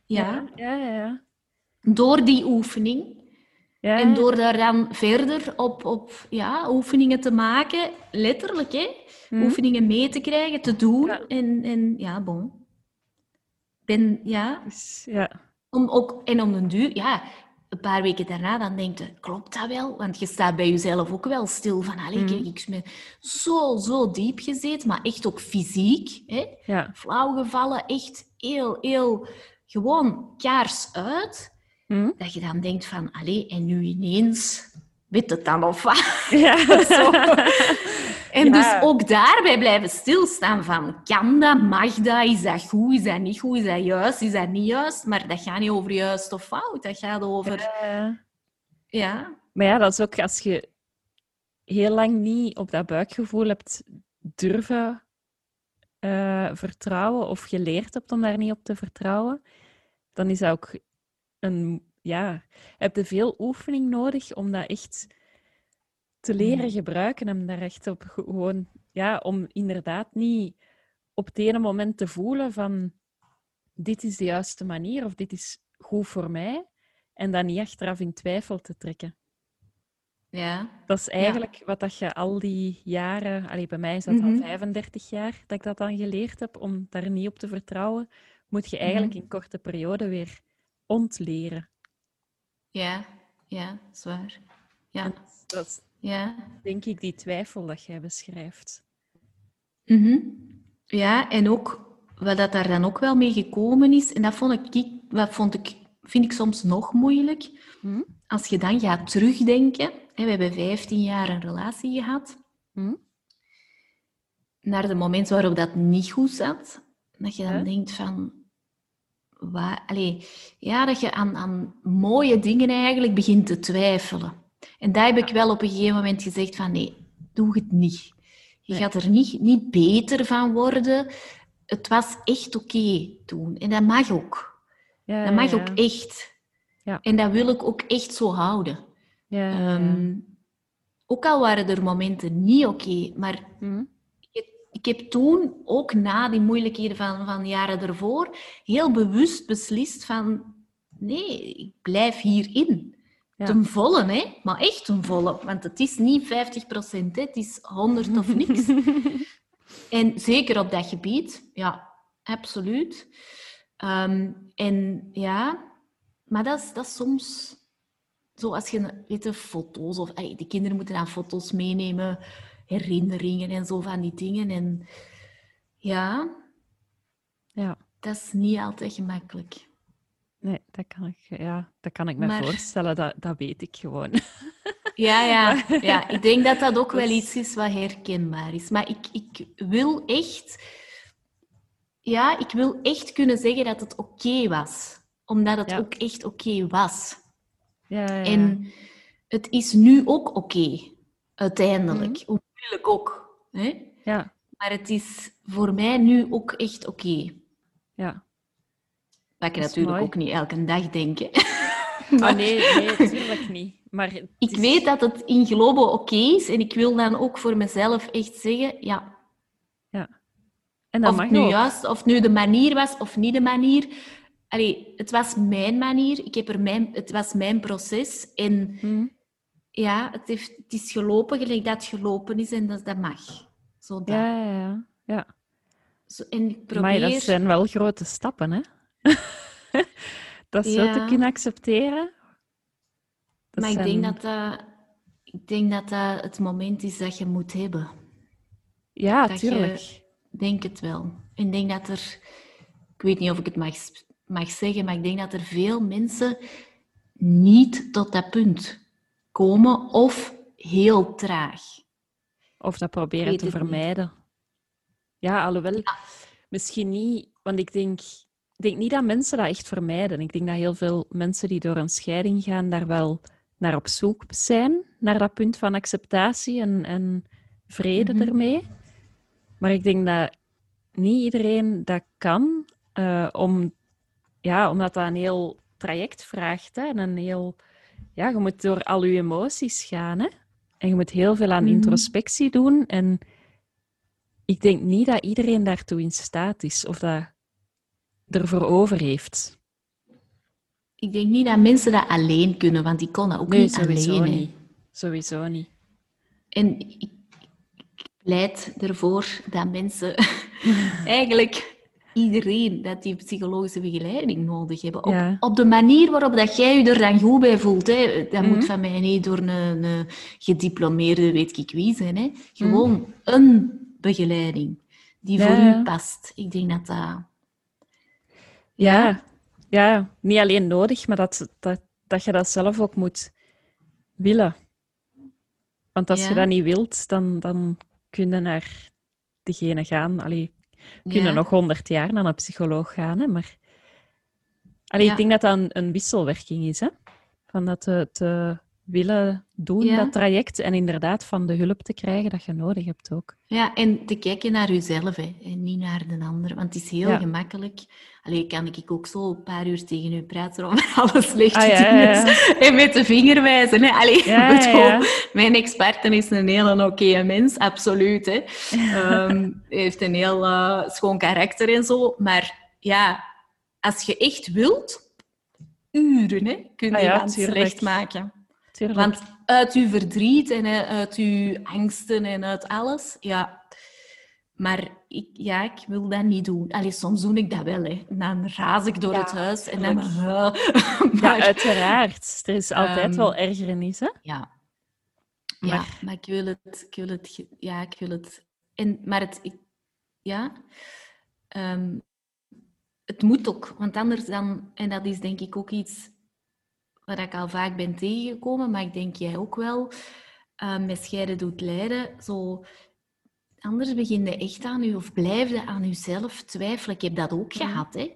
[SPEAKER 2] Ja,
[SPEAKER 4] Ja, ja, ja.
[SPEAKER 2] door die oefening.
[SPEAKER 4] ja.
[SPEAKER 2] En door daar dan verder op, op ja, oefeningen te maken, letterlijk, hè?
[SPEAKER 4] Hm?
[SPEAKER 2] oefeningen mee te krijgen, te doen. En, en ja, bon. Ben, ja,
[SPEAKER 4] Dus, ja.
[SPEAKER 2] om ook, en om een duur, ja, een paar weken daarna, dan denk je, klopt dat wel? Want je staat bij jezelf ook wel stil van, allee, kijk, ik ben zo, zo diep gezeten, maar echt ook fysiek, hè?
[SPEAKER 4] Ja.
[SPEAKER 2] flauw gevallen, echt heel, heel, gewoon kaars uit.
[SPEAKER 4] Hm?
[SPEAKER 2] Dat je dan denkt van, allee, en nu ineens, weet het dan of wat?
[SPEAKER 4] Ja. [laughs] [laughs]
[SPEAKER 2] En
[SPEAKER 4] Ja.
[SPEAKER 2] dus ook daarbij blijven stilstaan van, kan dat, mag dat, is dat goed, is dat niet goed, is dat juist, is dat niet juist? Maar dat gaat niet over juist of fout, dat gaat over,
[SPEAKER 4] Ja.
[SPEAKER 2] ja,
[SPEAKER 4] Maar ja, dat is ook als je heel lang niet op dat buikgevoel hebt durven eh, vertrouwen of geleerd hebt om daar niet op te vertrouwen, dan is dat ook een, ja, heb je veel oefening nodig om dat echt te leren
[SPEAKER 2] Mm.
[SPEAKER 4] gebruiken en daar echt op ge- gewoon, ja, om inderdaad niet op het ene moment te voelen van
[SPEAKER 1] dit is de juiste manier of dit is goed voor mij. En dan niet achteraf in twijfel te trekken.
[SPEAKER 2] Ja.
[SPEAKER 1] Dat is eigenlijk wat dat je al die jaren, allee, bij mij is dat al
[SPEAKER 2] Mhm.
[SPEAKER 1] 35 jaar dat ik dat dan geleerd heb, om daar niet op te vertrouwen, moet je eigenlijk
[SPEAKER 2] Mhm.
[SPEAKER 1] in korte periode weer ontleren.
[SPEAKER 2] Ja, ja, zwaar. Ja,
[SPEAKER 1] En dat is
[SPEAKER 2] ja.
[SPEAKER 1] denk ik die twijfel dat jij beschrijft.
[SPEAKER 2] Mhm. Ja, en ook wat dat daar dan ook wel mee gekomen is, en dat vond ik, wat vond ik, vind ik soms nog moeilijk,
[SPEAKER 1] Hm?
[SPEAKER 2] als je dan gaat terugdenken, hè, we hebben 15 jaar een relatie gehad,
[SPEAKER 1] Hm?
[SPEAKER 2] naar de moment waarop dat niet goed zat, dat je dan denkt van, waar, allee, ja, dat je aan, aan mooie dingen eigenlijk begint te twijfelen. En daar heb ik wel op een gegeven moment gezegd van, nee, doe het niet. Je
[SPEAKER 1] Nee.
[SPEAKER 2] gaat er niet, niet beter van worden. Het was echt oké toen. En dat mag ook.
[SPEAKER 1] Ja,
[SPEAKER 2] Dat mag
[SPEAKER 1] ja,
[SPEAKER 2] ook echt.
[SPEAKER 1] Ja.
[SPEAKER 2] En dat wil ik ook echt zo houden. Ehm, ook al waren er momenten niet oké, maar
[SPEAKER 1] Hm?
[SPEAKER 2] ik heb toen, ook na die moeilijkheden van, van jaren ervoor, heel bewust beslist van... Nee, ik blijf hierin.
[SPEAKER 1] Ja.
[SPEAKER 2] Ten volle, hè? Maar echt ten volle. Want het is niet 50 procent, het is 100 of niks. [laughs] En zeker op dat gebied, ja, absoluut. Ehm, en ja, maar dat is, dat is soms... Zo als je, weet je, foto's of... de kinderen moeten dan foto's meenemen, herinneringen en zo van die dingen. En ja,
[SPEAKER 1] ja.
[SPEAKER 2] dat is niet altijd gemakkelijk.
[SPEAKER 1] Nee, dat kan ik, ja, dat kan ik me
[SPEAKER 2] Maar-
[SPEAKER 1] voorstellen. Dat, dat weet ik gewoon. [laughs]
[SPEAKER 2] Ja, ja, [laughs] ja, ik denk dat dat ook wel
[SPEAKER 1] Dus-
[SPEAKER 2] iets is wat herkenbaar is. Maar ik, ik wil echt... Ja, ik wil echt kunnen zeggen dat het oké was. Omdat het
[SPEAKER 1] Ja.
[SPEAKER 2] ook echt oké was.
[SPEAKER 1] Ja, ja, ja.
[SPEAKER 2] En het is nu ook oké, uiteindelijk.
[SPEAKER 1] Mhm.
[SPEAKER 2] Hoe moeilijk ook. Hè?
[SPEAKER 1] ja,
[SPEAKER 2] Maar het is voor mij nu ook echt oké.
[SPEAKER 1] ja. Dat is
[SPEAKER 2] natuurlijk
[SPEAKER 1] mooi.
[SPEAKER 2] ook niet elke dag denk. hè. [laughs]
[SPEAKER 1] Maar nee, nee, natuurlijk niet. Maar
[SPEAKER 2] Ik weet dat het in geloven oké is. En ik wil dan ook voor mezelf echt zeggen... Ja,
[SPEAKER 1] En dat
[SPEAKER 2] of
[SPEAKER 1] mag
[SPEAKER 2] het nu
[SPEAKER 1] ook.
[SPEAKER 2] juist, of nu de manier was of niet de manier. Allee, het was mijn manier. Ik heb er mijn, het was mijn proces. En
[SPEAKER 1] Hm?
[SPEAKER 2] ja, het, heeft, het is gelopen gelijk dat het gelopen is. En dat, dat mag. Zo dat.
[SPEAKER 1] Ja, ja, ja. ja.
[SPEAKER 2] Zo, en ik probeer...
[SPEAKER 1] Maar dat zijn wel grote stappen, hè? [laughs] dat zo te
[SPEAKER 2] Ja.
[SPEAKER 1] kunnen accepteren. Dat
[SPEAKER 2] maar ik denk dat dat... Ik denk dat dat het moment is dat je moet hebben.
[SPEAKER 1] Ja,
[SPEAKER 2] dat
[SPEAKER 1] tuurlijk.
[SPEAKER 2] Ik denk het wel. Ik denk dat er... Ik weet niet of ik het mag, mag zeggen, maar ik denk dat er veel mensen niet tot dat punt komen of heel traag.
[SPEAKER 1] Of dat proberen te
[SPEAKER 2] niet.
[SPEAKER 1] vermijden. Ja, alhoewel, misschien niet, want ik denk, denk niet dat mensen dat echt vermijden. Ik denk dat heel veel mensen die door een scheiding gaan, daar wel naar op zoek zijn, naar dat punt van acceptatie en, en vrede
[SPEAKER 2] Mhm.
[SPEAKER 1] ermee. Maar ik denk dat niet iedereen dat kan, eh, om, ja, omdat dat een heel traject vraagt. Hè, en een heel, ja, je moet door al je emoties gaan. Hè? En je moet heel veel aan
[SPEAKER 2] Mhm.
[SPEAKER 1] introspectie doen. En ik denk niet dat iedereen daartoe in staat is of dat ervoor over heeft.
[SPEAKER 2] Ik denk niet dat mensen dat alleen kunnen, want die kon dat ook
[SPEAKER 1] Nee,
[SPEAKER 2] niet
[SPEAKER 1] sowieso
[SPEAKER 2] alleen. hè.
[SPEAKER 1] niet. Sowieso niet.
[SPEAKER 2] En ik, pleit ervoor dat mensen [laughs] eigenlijk iedereen dat die psychologische begeleiding nodig hebben. Op,
[SPEAKER 1] Ja.
[SPEAKER 2] op de manier waarop dat jij je er dan goed bij voelt. Hè. Dat
[SPEAKER 1] Mhm.
[SPEAKER 2] moet van mij niet door een, een gediplomeerde weet ik wie zijn. Hè. Gewoon een begeleiding die
[SPEAKER 1] Ja,
[SPEAKER 2] voor u past. Ik denk dat dat...
[SPEAKER 1] Ja, ja, niet alleen nodig, maar dat, dat, dat je dat zelf ook moet willen. Want als
[SPEAKER 2] Ja.
[SPEAKER 1] je dat niet wilt, dan, dan kun je naar degene gaan. Allee, kun je
[SPEAKER 2] Ja.
[SPEAKER 1] nog honderd jaar naar een psycholoog gaan, hè, maar... Allee,
[SPEAKER 2] Ja.
[SPEAKER 1] Ik denk dat dat een, een wisselwerking is, hè? Van dat te willen doen,
[SPEAKER 2] Ja.
[SPEAKER 1] dat traject, en inderdaad van de hulp te krijgen dat je nodig hebt ook.
[SPEAKER 2] Ja, en te kijken naar jezelf hè, en niet naar de ander. Want het is heel
[SPEAKER 1] Ja.
[SPEAKER 2] gemakkelijk. Alleen kan ik ook zo een paar uur tegen u praten om [laughs] alles slecht
[SPEAKER 1] Ah,
[SPEAKER 2] te
[SPEAKER 1] ja, ja, ja. [laughs]
[SPEAKER 2] En met de vinger wijzen. Hè. Allee,
[SPEAKER 1] Ja, ja, [laughs]
[SPEAKER 2] bedoel,
[SPEAKER 1] ja.
[SPEAKER 2] Mijn experte is een hele oké mens, absoluut. Hè. Ehm, Hij heeft een heel eh, schoon karakter en zo. Maar ja, als je echt wilt, uren hè, kun je
[SPEAKER 1] Ah ja,
[SPEAKER 2] gaan
[SPEAKER 1] tuurlijk.
[SPEAKER 2] slecht maken.
[SPEAKER 1] Tuurlijk.
[SPEAKER 2] Want uit uw verdriet en eh, uit uw angsten en uit alles, ja. Maar ik, ja, ik wil dat niet doen. Allee, soms doe ik dat wel, hè. En dan raas ik door
[SPEAKER 1] Ja,
[SPEAKER 2] het huis en dan... [laughs] maar,
[SPEAKER 1] Ja, uiteraard. Er is altijd
[SPEAKER 2] Ehm,
[SPEAKER 1] wel ergernis, hè?
[SPEAKER 2] Ja. Ja,
[SPEAKER 1] Maar-
[SPEAKER 2] maar ik wil het... Ik wil het ja, ik wil het... En, maar het... ik- ja. Ehm, het moet ook. Want anders dan... En dat is denk ik ook iets waar ik al vaak ben tegengekomen, maar ik denk jij ook wel, eh, met scheiden doet lijden, zo... Anders begin je echt aan je, of blijf je aan jezelf twijfelen. Ik heb dat ook
[SPEAKER 1] Mhm.
[SPEAKER 2] gehad, hè.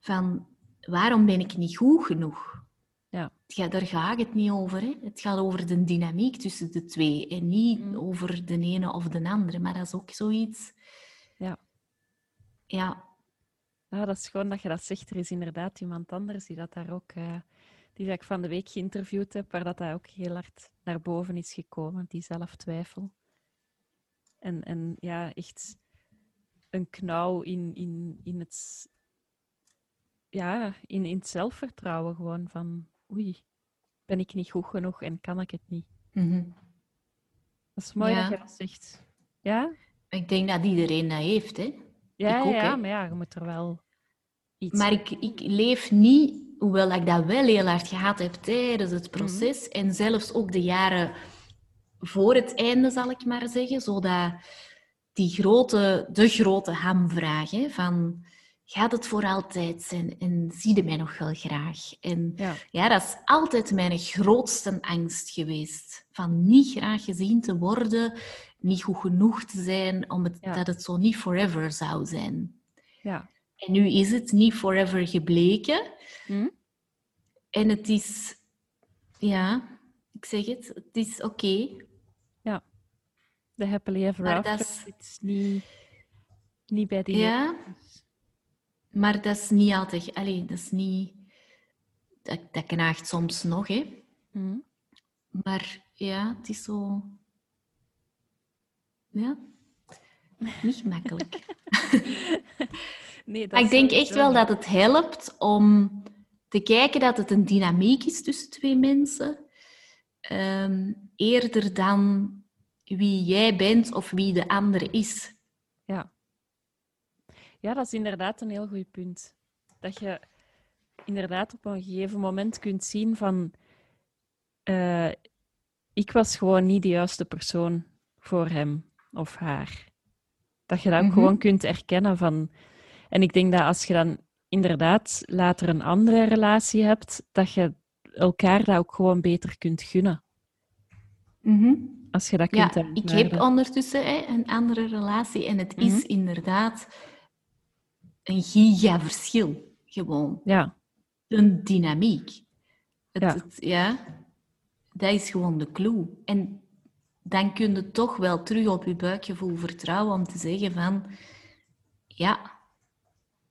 [SPEAKER 2] Van, waarom ben ik niet goed genoeg?
[SPEAKER 1] Ja.
[SPEAKER 2] Ja, daar gaat het niet over. Hè. Het gaat over de dynamiek tussen de twee en niet
[SPEAKER 1] Mm.
[SPEAKER 2] over de ene of de andere. Maar dat is ook zoiets.
[SPEAKER 1] Ja.
[SPEAKER 2] Ja,
[SPEAKER 1] Ja, dat is gewoon dat je dat zegt. Er is inderdaad iemand anders die dat daar ook... eh, die ik van de week geïnterviewd heb, waar dat, dat ook heel hard naar boven is gekomen, die zelftwijfel. En, en ja, echt een knauw in, in, in het... Ja, in, in het zelfvertrouwen gewoon van... Oei, ben ik niet goed genoeg en kan ik het niet?
[SPEAKER 2] Mhm.
[SPEAKER 1] Dat is mooi
[SPEAKER 2] Ja.
[SPEAKER 1] dat je dat zegt. Ja?
[SPEAKER 2] ik denk dat iedereen dat heeft. Hè.
[SPEAKER 1] Ja,
[SPEAKER 2] Ik ook,
[SPEAKER 1] ja,
[SPEAKER 2] hè.
[SPEAKER 1] maar ja, je moet er wel iets...
[SPEAKER 2] Maar ik, ik leef niet, hoewel ik dat wel heel hard gehad heb tijdens het proces en zelfs ook de jaren voor het einde, zal ik maar zeggen, zodat die grote, de grote hamvraag hè, van gaat het voor altijd zijn en zie je mij nog wel graag? En
[SPEAKER 1] Ja.
[SPEAKER 2] ja, dat is altijd mijn grootste angst geweest. Van niet graag gezien te worden, niet goed genoeg te zijn, omdat
[SPEAKER 1] Ja.
[SPEAKER 2] dat het zo niet forever zou zijn.
[SPEAKER 1] Ja.
[SPEAKER 2] En nu is het niet forever gebleken.
[SPEAKER 1] Hm?
[SPEAKER 2] En het is, ja, ik zeg het, het is oké.
[SPEAKER 1] De happily ever
[SPEAKER 2] Maar
[SPEAKER 1] after
[SPEAKER 2] dat is-
[SPEAKER 1] zit niet, niet bij die...
[SPEAKER 2] Ja, maar dat is niet altijd, allee, dat is niet, dat, dat knaagt soms nog, hè.
[SPEAKER 1] Hm?
[SPEAKER 2] Maar ja, het is zo, ja, niet makkelijk. [laughs] [laughs]
[SPEAKER 1] Nee, dat
[SPEAKER 2] ik denk echt wel dat het helpt om te kijken dat het een dynamiek is tussen twee mensen. Ehm, eerder dan wie jij bent of wie de andere is.
[SPEAKER 1] Ja. ja, dat is inderdaad een heel goed punt. Dat je inderdaad op een gegeven moment kunt zien van... eh, ik was gewoon niet de juiste persoon voor hem of haar. Dat je dat ook
[SPEAKER 2] Mhm.
[SPEAKER 1] gewoon kunt erkennen van... En ik denk dat als je dan inderdaad later een andere relatie hebt, dat je elkaar dat ook gewoon beter kunt gunnen. Als je dat
[SPEAKER 2] Ja,
[SPEAKER 1] kunt
[SPEAKER 2] ik
[SPEAKER 1] aanvaarden.
[SPEAKER 2] heb ondertussen hè, een andere relatie en het
[SPEAKER 1] Mhm.
[SPEAKER 2] is inderdaad een gigaverschil. Gewoon.
[SPEAKER 1] Ja,
[SPEAKER 2] Een dynamiek. Het,
[SPEAKER 1] Ja.
[SPEAKER 2] het- ja, dat is gewoon de clue. En dan kun je toch wel terug op je buikgevoel vertrouwen om te zeggen van... Ja,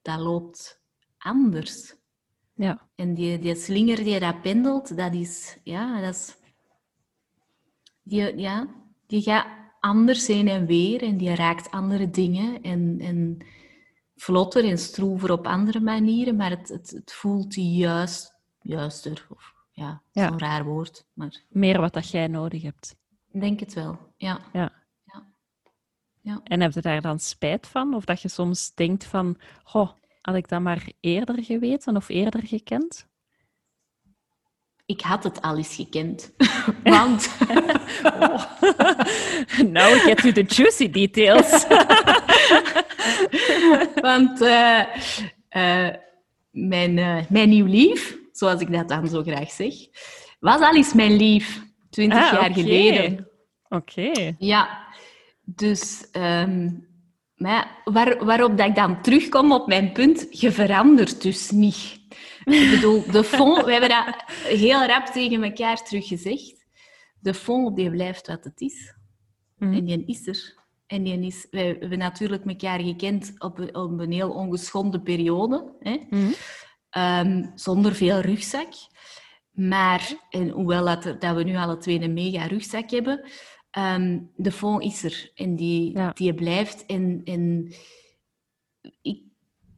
[SPEAKER 2] dat loopt anders.
[SPEAKER 1] ja,
[SPEAKER 2] En die, die slinger die dat pendelt, dat is... Ja, dat is... Die, ja, die gaat anders heen en weer en die raakt andere dingen en, en vlotter en stroever op andere manieren, maar het, het, het voelt juist, juister. Of, ja,
[SPEAKER 1] Ja.
[SPEAKER 2] zo'n raar woord, maar
[SPEAKER 1] meer wat dat jij nodig hebt.
[SPEAKER 2] ik denk het wel. Ja.
[SPEAKER 1] Ja.
[SPEAKER 2] Ja.
[SPEAKER 1] En heb je daar dan spijt van? Of dat je soms denkt van, goh, had ik dat maar eerder geweten of eerder gekend?
[SPEAKER 2] Ik had het al eens gekend. [laughs] Want [laughs]
[SPEAKER 1] Now we get to the juicy details. [laughs]
[SPEAKER 2] Want eh, eh, mijn, eh, mijn nieuw lief, zoals ik dat dan zo graag zeg, was al eens mijn lief, twintig
[SPEAKER 1] Ah,
[SPEAKER 2] jaar geleden.
[SPEAKER 1] Oké.
[SPEAKER 2] Ja, dus ehm, maar waar, waarop dat ik dan terugkom op mijn punt, je verandert dus niet. Ik bedoel, de fond, we hebben dat heel rap tegen elkaar teruggezegd. De fond, die blijft wat het is.
[SPEAKER 1] Mhm.
[SPEAKER 2] En die is er. En die is, wij hebben natuurlijk elkaar gekend op een, op een heel ongeschonden periode. Hè?
[SPEAKER 1] Mhm.
[SPEAKER 2] Ehm, zonder veel rugzak. Maar, en hoewel dat, dat we nu alle twee een mega rugzak hebben, ehm, de fond is er. En die,
[SPEAKER 1] Ja.
[SPEAKER 2] die blijft. En, en ik,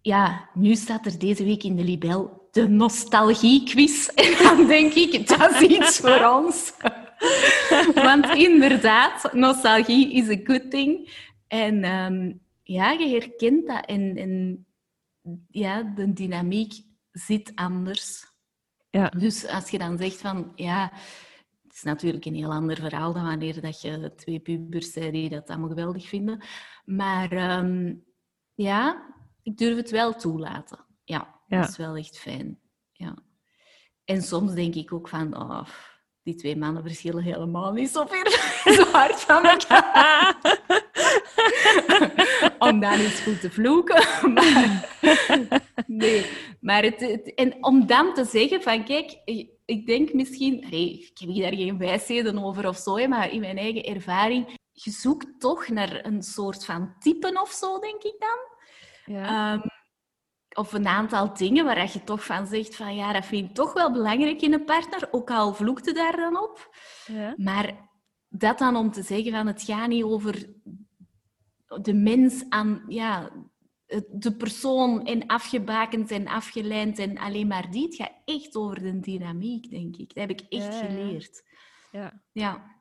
[SPEAKER 2] ja, nu staat er deze week in de Libel de nostalgie-quiz. [laughs] En dan denk ik, dat is iets voor ons. [laughs] Want inderdaad, nostalgie is a good thing. En ehm, ja, je herkent dat. En, en ja, de dynamiek zit anders.
[SPEAKER 1] Ja.
[SPEAKER 2] Dus als je dan zegt van, ja, is natuurlijk een heel ander verhaal dan wanneer dat je twee pubers zei die dat allemaal geweldig vinden. Maar ehm, ja, ik durf het wel toelaten. Ja,
[SPEAKER 1] Ja.
[SPEAKER 2] dat is wel echt fijn. Ja. En soms denk ik ook van, oh, die twee mannen verschillen helemaal niet zo ver, [laughs] zo hard van elkaar. [laughs] om dan eens goed te vloeken. [laughs] Maar, nee, maar het, het- en om dan te zeggen van, kijk, ik denk misschien... Nee, ik heb hier daar geen wijsheden over of zo, maar in mijn eigen ervaring... Je zoekt toch naar een soort van typen of zo, denk ik dan.
[SPEAKER 1] Ja.
[SPEAKER 2] Ehm, of een aantal dingen waar je toch van zegt van ja, dat vind ik toch wel belangrijk in een partner, ook al vloekte daar dan op.
[SPEAKER 1] ja.
[SPEAKER 2] Maar dat dan om te zeggen van het gaat niet over de mens aan, ja, de persoon en afgebakend en afgelijnd en alleen maar die. Het gaat echt over de dynamiek, denk ik. Dat heb ik echt
[SPEAKER 1] Ja,
[SPEAKER 2] geleerd.
[SPEAKER 1] ja.
[SPEAKER 2] Ja.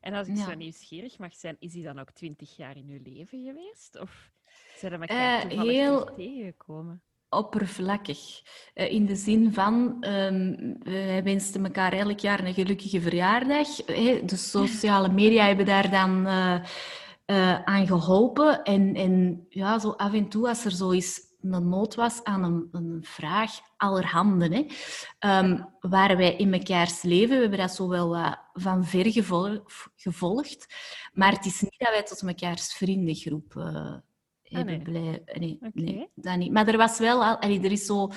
[SPEAKER 1] En als ik zo nieuwsgierig mag zijn, is die dan ook twintig jaar in uw leven geweest? Of zijn er elkaar
[SPEAKER 2] Eh,
[SPEAKER 1] toevallig
[SPEAKER 2] heel-
[SPEAKER 1] terug tegengekomen?
[SPEAKER 2] oppervlakkig. Eh, in de zin van, ehm, wij wensten elkaar elk jaar een gelukkige verjaardag. Hè, De sociale media hebben daar dan eh, eh, aan geholpen. En, en ja, zo af en toe, als er zo eens een nood was aan een, een vraag, allerhande, hè, ehm, waren wij in mekaars leven. We hebben dat zo wel wat van ver gevol- gevolgd. Maar het is niet dat wij tot mekaars vriendengroep eh, hebben
[SPEAKER 1] nee.
[SPEAKER 2] blij... Nee, nee, dat niet. Maar er was wel... Al, allee, er is zo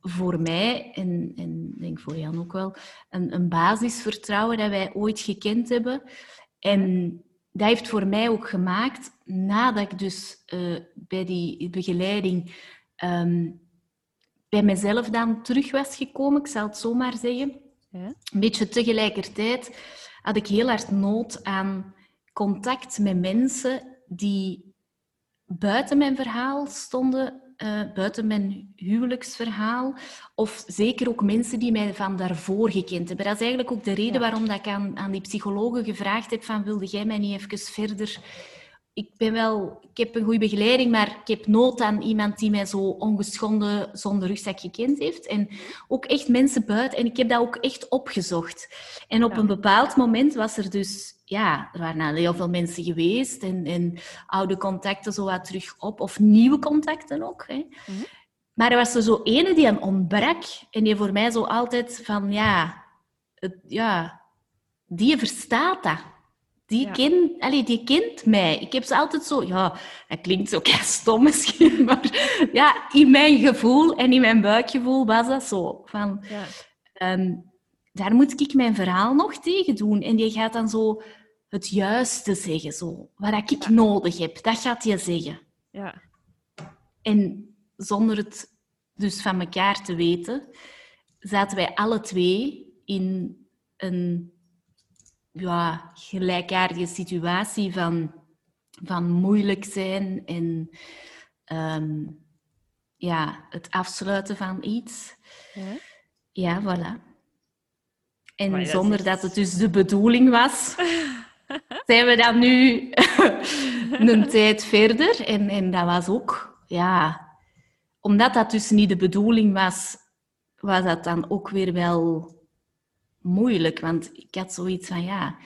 [SPEAKER 2] voor mij, en, en ik denk voor Jan ook wel, een, een basisvertrouwen dat wij ooit gekend hebben. En dat heeft voor mij ook gemaakt, nadat ik dus eh, bij die begeleiding ehm, bij mezelf dan terug was gekomen, ik zal het zo maar zeggen,
[SPEAKER 1] Ja?
[SPEAKER 2] een beetje tegelijkertijd had ik heel hard nood aan contact met mensen die buiten mijn verhaal stonden, eh, buiten mijn huwelijksverhaal. Of zeker ook mensen die mij van daarvoor gekend hebben. Dat is eigenlijk ook de reden
[SPEAKER 1] Ja.
[SPEAKER 2] waarom dat ik aan, aan die psychologen gevraagd heb van wilde jij mij niet even verder... Ik, ben wel, ik heb een goede begeleiding, maar ik heb nood aan iemand die mij zo ongeschonden zonder rugzak gekend heeft. En ook echt mensen buiten. En ik heb dat ook echt opgezocht. En op
[SPEAKER 1] Ja.
[SPEAKER 2] een bepaald moment was er dus... Ja, er waren al heel veel mensen geweest en, en oude contacten zo wat terug op. Of nieuwe contacten ook. Hè.
[SPEAKER 1] Mhm.
[SPEAKER 2] Maar er was er zo ene die aan ontbrak. En die voor mij zo altijd van... Ja, het, ja die verstaat dat. Die,
[SPEAKER 1] Ja.
[SPEAKER 2] allee, die kent mij. Ik heb ze altijd zo... Ja, dat klinkt zo kei stom misschien, [laughs] maar ja, in mijn gevoel en in mijn buikgevoel was dat zo. Van,
[SPEAKER 1] Ja.
[SPEAKER 2] ehm, daar moet ik mijn verhaal nog tegen doen. En die gaat dan zo het juiste zeggen, zo. Wat ik nodig heb, dat gaat je zeggen.
[SPEAKER 1] Ja.
[SPEAKER 2] En zonder het dus van elkaar te weten, zaten wij alle twee in een ja, gelijkaardige situatie van, van moeilijk zijn en ehm, ja, het afsluiten van iets.
[SPEAKER 1] Ja.
[SPEAKER 2] Ja, voilà. En
[SPEAKER 1] dat
[SPEAKER 2] zonder dat het dus de bedoeling was, [laughs] zijn we dan nu [laughs] een tijd verder. En, en dat was ook, ja, omdat dat dus niet de bedoeling was, was dat dan ook weer wel moeilijk. Want ik had zoiets van, ja,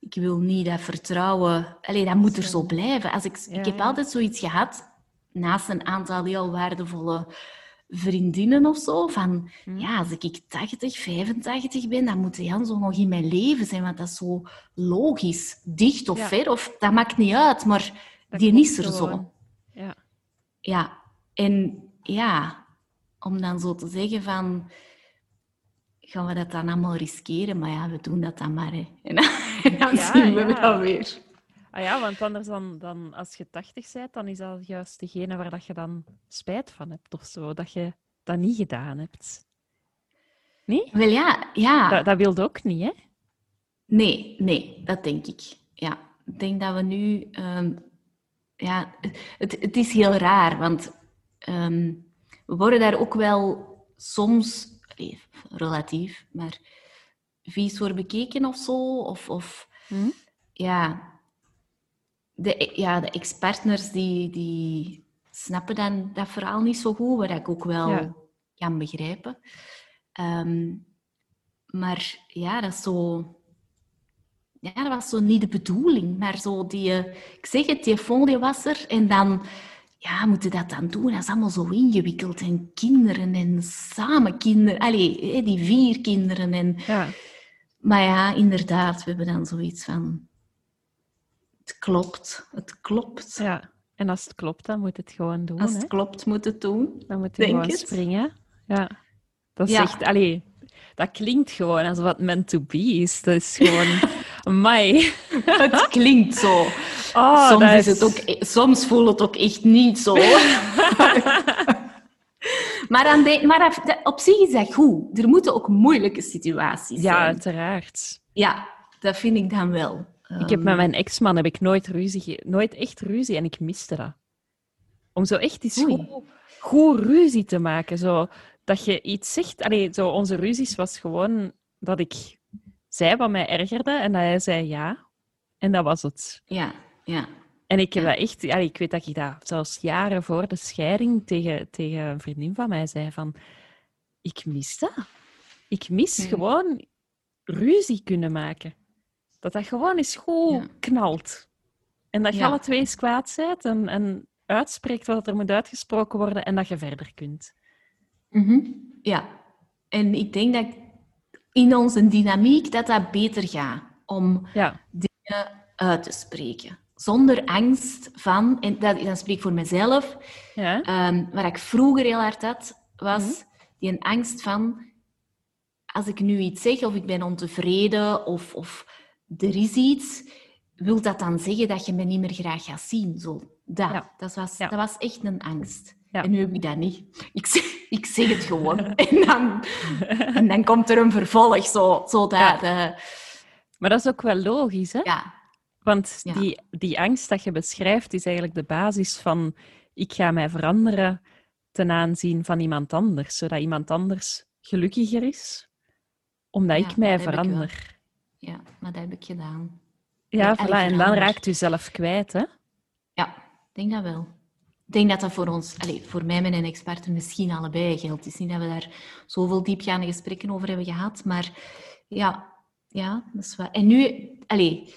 [SPEAKER 2] ik wil niet dat vertrouwen... Allee, dat moet er zo blijven. Als ik,
[SPEAKER 1] Ja,
[SPEAKER 2] ik heb
[SPEAKER 1] ja.
[SPEAKER 2] altijd zoiets gehad, naast een aantal heel waardevolle vriendinnen of zo, van
[SPEAKER 1] Hm.
[SPEAKER 2] ja, als ik 80, 85 ben, dan moet Jan zo nog in mijn leven zijn, want dat is zo logisch. Dicht of
[SPEAKER 1] Ja.
[SPEAKER 2] ver, of dat maakt niet uit, maar
[SPEAKER 1] Dat
[SPEAKER 2] die is er zo.
[SPEAKER 1] Ja.
[SPEAKER 2] Ja, en ja, om dan zo te zeggen van, gaan we dat dan allemaal riskeren? Maar ja, we doen dat dan maar, hè. [laughs] En dan, en dan
[SPEAKER 1] Ja,
[SPEAKER 2] zien we
[SPEAKER 1] ja.
[SPEAKER 2] wel weer.
[SPEAKER 1] Ah ja, want anders dan, dan als je 80 bent, dan is dat juist degene waar dat je dan spijt van hebt of zo. Dat je dat niet gedaan hebt. Nee?
[SPEAKER 2] Wel ja, ja.
[SPEAKER 1] Dat, dat wilde ook niet, hè?
[SPEAKER 2] Nee, nee, dat denk ik. Ja, ik denk dat we nu... ehm, ja, het, het is heel raar, want ehm, we worden daar ook wel soms, relatief, maar vies voor bekeken of zo. Of, of
[SPEAKER 1] Hm?
[SPEAKER 2] ja, de, ja, de ex-partners die, die snappen dan dat verhaal niet zo goed, wat ik ook wel
[SPEAKER 1] Ja.
[SPEAKER 2] kan begrijpen. Ehm, maar ja, dat is zo... Ja, dat was zo niet de bedoeling, maar zo die... eh, Ik zeg het, die was er en dan... Ja, moeten dat dan doen? Dat is allemaal zo ingewikkeld. En kinderen en samen kinderen. Allee, die vier kinderen. En...
[SPEAKER 1] Ja.
[SPEAKER 2] Maar ja, inderdaad, we hebben dan zoiets van... Het klopt, het klopt.
[SPEAKER 1] ja. En als het klopt, dan moet het gewoon doen.
[SPEAKER 2] Als
[SPEAKER 1] hè?
[SPEAKER 2] het klopt, moet het doen.
[SPEAKER 1] Dan moet je gewoon
[SPEAKER 2] het.
[SPEAKER 1] springen. Ja. Dat is
[SPEAKER 2] Ja.
[SPEAKER 1] echt... Allee, dat klinkt gewoon als wat meant to be is. Dat is gewoon... [laughs] Amai. [laughs]
[SPEAKER 2] Het klinkt zo.
[SPEAKER 1] Oh,
[SPEAKER 2] soms, is het ook, e- soms voelt het ook echt niet zo. [laughs] maar maar op zich is dat goed. Er moeten ook moeilijke situaties
[SPEAKER 1] Ja,
[SPEAKER 2] zijn.
[SPEAKER 1] uiteraard.
[SPEAKER 2] Ja, dat vind ik dan wel.
[SPEAKER 1] Ik heb met mijn ex-man heb ik nooit ruzie, nooit echt ruzie en ik miste dat. Om zo echt eens
[SPEAKER 2] Oei.
[SPEAKER 1] goed, goed ruzie te maken. Zo, dat je iets zegt. Allee, zo, onze ruzies was gewoon dat ik zei wat mij ergerde en dat hij zei ja. En dat was het.
[SPEAKER 2] Ja, ja.
[SPEAKER 1] En ik heb
[SPEAKER 2] Ja.
[SPEAKER 1] dat echt, allee, ik weet dat ik dat zelfs jaren voor de scheiding tegen, tegen een vriendin van mij zei van, ik mis dat. Ik mis gewoon ruzie kunnen maken. Dat dat gewoon eens goed
[SPEAKER 2] Ja.
[SPEAKER 1] knalt. En dat je
[SPEAKER 2] Ja.
[SPEAKER 1] alle twee eens kwaad bent en, en uitspreekt wat er moet uitgesproken worden en dat je verder kunt.
[SPEAKER 2] Mhm. Ja. En ik denk dat in onze dynamiek dat dat beter gaat om
[SPEAKER 1] Ja,
[SPEAKER 2] dingen uit te spreken. Zonder angst van, en dat, dan spreek ik voor mezelf,
[SPEAKER 1] ja,
[SPEAKER 2] Ehm, wat ik vroeger heel hard had, was die een angst van... Als ik nu iets zeg, of ik ben ontevreden, of, of er is iets... Wil dat dan zeggen dat je me niet meer graag gaat zien? Zo, dat,
[SPEAKER 1] Ja.
[SPEAKER 2] dat, was, dat was echt een angst.
[SPEAKER 1] Ja.
[SPEAKER 2] En nu heb ik dat niet. Ik zeg, ik zeg het gewoon. [laughs] en, dan, en dan komt er een vervolg. Zo, zo dat,
[SPEAKER 1] Ja.
[SPEAKER 2] eh,
[SPEAKER 1] maar dat is ook wel logisch, hè?
[SPEAKER 2] ja.
[SPEAKER 1] Want
[SPEAKER 2] Ja.
[SPEAKER 1] die, die angst dat je beschrijft is eigenlijk de basis van ik ga mij veranderen ten aanzien van iemand anders, zodat iemand anders gelukkiger is, omdat
[SPEAKER 2] Ja,
[SPEAKER 1] ik mij
[SPEAKER 2] ik
[SPEAKER 1] verander.
[SPEAKER 2] ja, maar dat heb ik gedaan.
[SPEAKER 1] Ja, voilà,
[SPEAKER 2] en
[SPEAKER 1] dan raakt u zelf kwijt, hè?
[SPEAKER 2] Ja, ik denk dat wel. Ik denk dat dat voor ons, allez, voor mij en een expert misschien allebei geldt. Het is niet dat we daar zoveel diepgaande gesprekken over hebben gehad, maar ja, ja dat is waar. En nu, allez,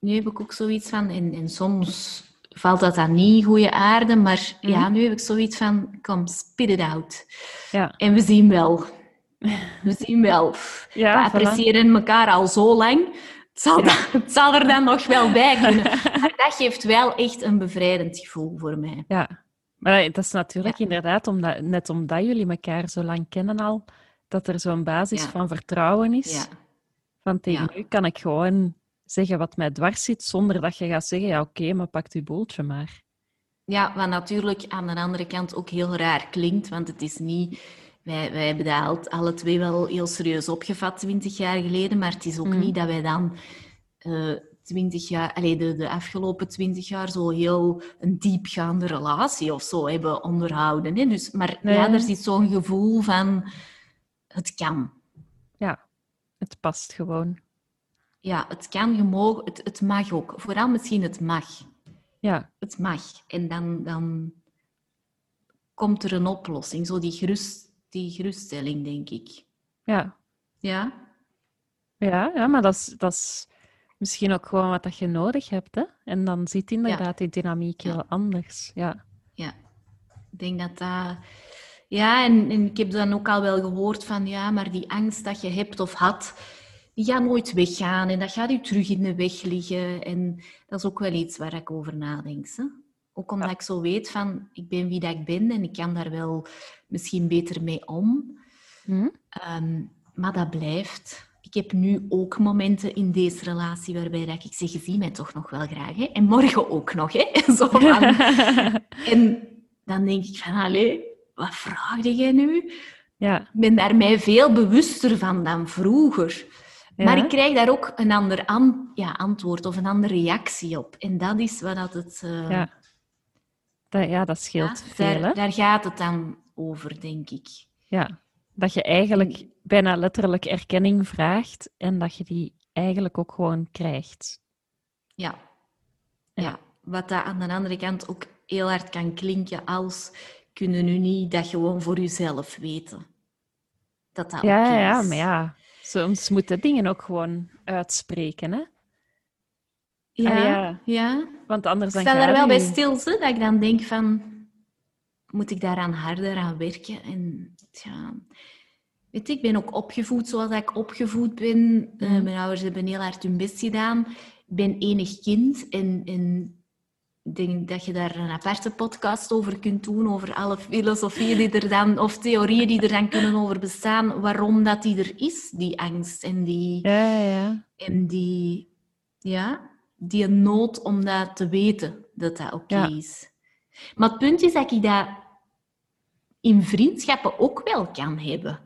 [SPEAKER 2] nu heb ik ook zoiets van, en, en soms valt dat dan niet goede aarde, maar ja,
[SPEAKER 1] Mhm.
[SPEAKER 2] nu heb ik zoiets van, kom, spit it out.
[SPEAKER 1] Ja,
[SPEAKER 2] En we zien wel. [laughs] We zien wel.
[SPEAKER 1] Ja,
[SPEAKER 2] we
[SPEAKER 1] voilà.
[SPEAKER 2] appreciëren elkaar al zo lang. Het zal, het zal er dan nog wel bij kunnen. [laughs] Maar dat geeft wel echt een bevrijdend gevoel voor mij.
[SPEAKER 1] ja. Maar dat is natuurlijk inderdaad, omdat, net omdat jullie elkaar zo lang kennen al, dat er zo'n basis
[SPEAKER 2] Ja.
[SPEAKER 1] van vertrouwen is.
[SPEAKER 2] Ja,
[SPEAKER 1] Van tegen u kan ik gewoon zeggen wat mij dwars zit, zonder dat je gaat zeggen, ja oké, maar pakt uw boeltje maar.
[SPEAKER 2] ja wat natuurlijk aan de andere kant ook heel raar klinkt, want het is niet... Wij, wij hebben dat al- alle twee wel heel serieus opgevat, twintig jaar geleden, maar het is ook
[SPEAKER 1] Mhm.
[SPEAKER 2] niet dat wij dan eh, twintig jaar, allee, de, de afgelopen twintig jaar zo heel een diepgaande relatie of zo hebben onderhouden. Hè? Dus, maar
[SPEAKER 1] Nee.
[SPEAKER 2] ja, er zit zo'n gevoel van, het kan.
[SPEAKER 1] Ja, het past gewoon.
[SPEAKER 2] Ja, het kan, je mag, het, het mag ook. Vooral misschien het mag.
[SPEAKER 1] Ja,
[SPEAKER 2] Het mag. En dan, dan komt er een oplossing. Zo die, gerust, die geruststelling, denk ik.
[SPEAKER 1] ja.
[SPEAKER 2] Ja?
[SPEAKER 1] Ja, ja maar dat is, dat is misschien ook gewoon wat dat je nodig hebt. Hè? En dan ziet inderdaad die dynamiek
[SPEAKER 2] Ja.
[SPEAKER 1] heel anders. Ja.
[SPEAKER 2] Ja. Ik denk dat dat... Ja, en, en ik heb dan ook al wel gehoord van... Ja, maar die angst dat je hebt of had... Die gaat nooit weggaan. En dat gaat u terug in de weg liggen. En dat is ook wel iets waar ik over nadenk. Hè? Ook omdat
[SPEAKER 1] Ja.
[SPEAKER 2] ik zo weet van... Ik ben wie dat ik ben. En ik kan daar wel misschien beter mee om.
[SPEAKER 1] Hm?
[SPEAKER 2] Ehm, maar dat blijft. Ik heb nu ook momenten in deze relatie waarbij dat ik zeg, je ziet mij toch nog wel graag. Hè? En morgen ook nog. Hè? [laughs] Zo van, [laughs] en dan denk ik van, allee, wat vraagde jij nu?
[SPEAKER 1] ja.
[SPEAKER 2] Ik ben daar mij veel bewuster van dan vroeger. Maar ik krijg daar ook een ander an- ja, antwoord of een andere reactie op. En dat is wat het... eh,
[SPEAKER 1] Ja. Dat, ja, dat scheelt
[SPEAKER 2] Ja,
[SPEAKER 1] veel,
[SPEAKER 2] daar, daar gaat het dan over, denk ik.
[SPEAKER 1] Ja, dat je eigenlijk bijna letterlijk erkenning vraagt en dat je die eigenlijk ook gewoon krijgt.
[SPEAKER 2] Ja.
[SPEAKER 1] Ja.
[SPEAKER 2] ja. Wat dat aan de andere kant ook heel hard kan klinken als kunnen nu niet dat gewoon voor jezelf weten. Dat dat
[SPEAKER 1] Ja, ja, maar ja, soms moeten dingen ook gewoon uitspreken, hè?
[SPEAKER 2] Ja,
[SPEAKER 1] ja.
[SPEAKER 2] ja.
[SPEAKER 1] Want anders
[SPEAKER 2] Ik
[SPEAKER 1] dan
[SPEAKER 2] sta daar wel bij stil, hè, dat ik dan denk van... Moet ik daaraan harder aan werken? En ja... Weet je, ik ben ook opgevoed zoals ik opgevoed ben. Eh,
[SPEAKER 1] Mhm.
[SPEAKER 2] mijn ouders hebben heel hard hun best gedaan. Ik ben enig kind en... en ik denk dat je daar een aparte podcast over kunt doen, over alle filosofieën die er dan, of theorieën die er dan kunnen over bestaan, waarom dat die er is, die angst en die,
[SPEAKER 1] Ja, ja.
[SPEAKER 2] en die, ja, die nood om dat te weten, dat dat oké
[SPEAKER 1] Ja.
[SPEAKER 2] is. Maar het punt is dat ik dat in vriendschappen ook wel kan hebben.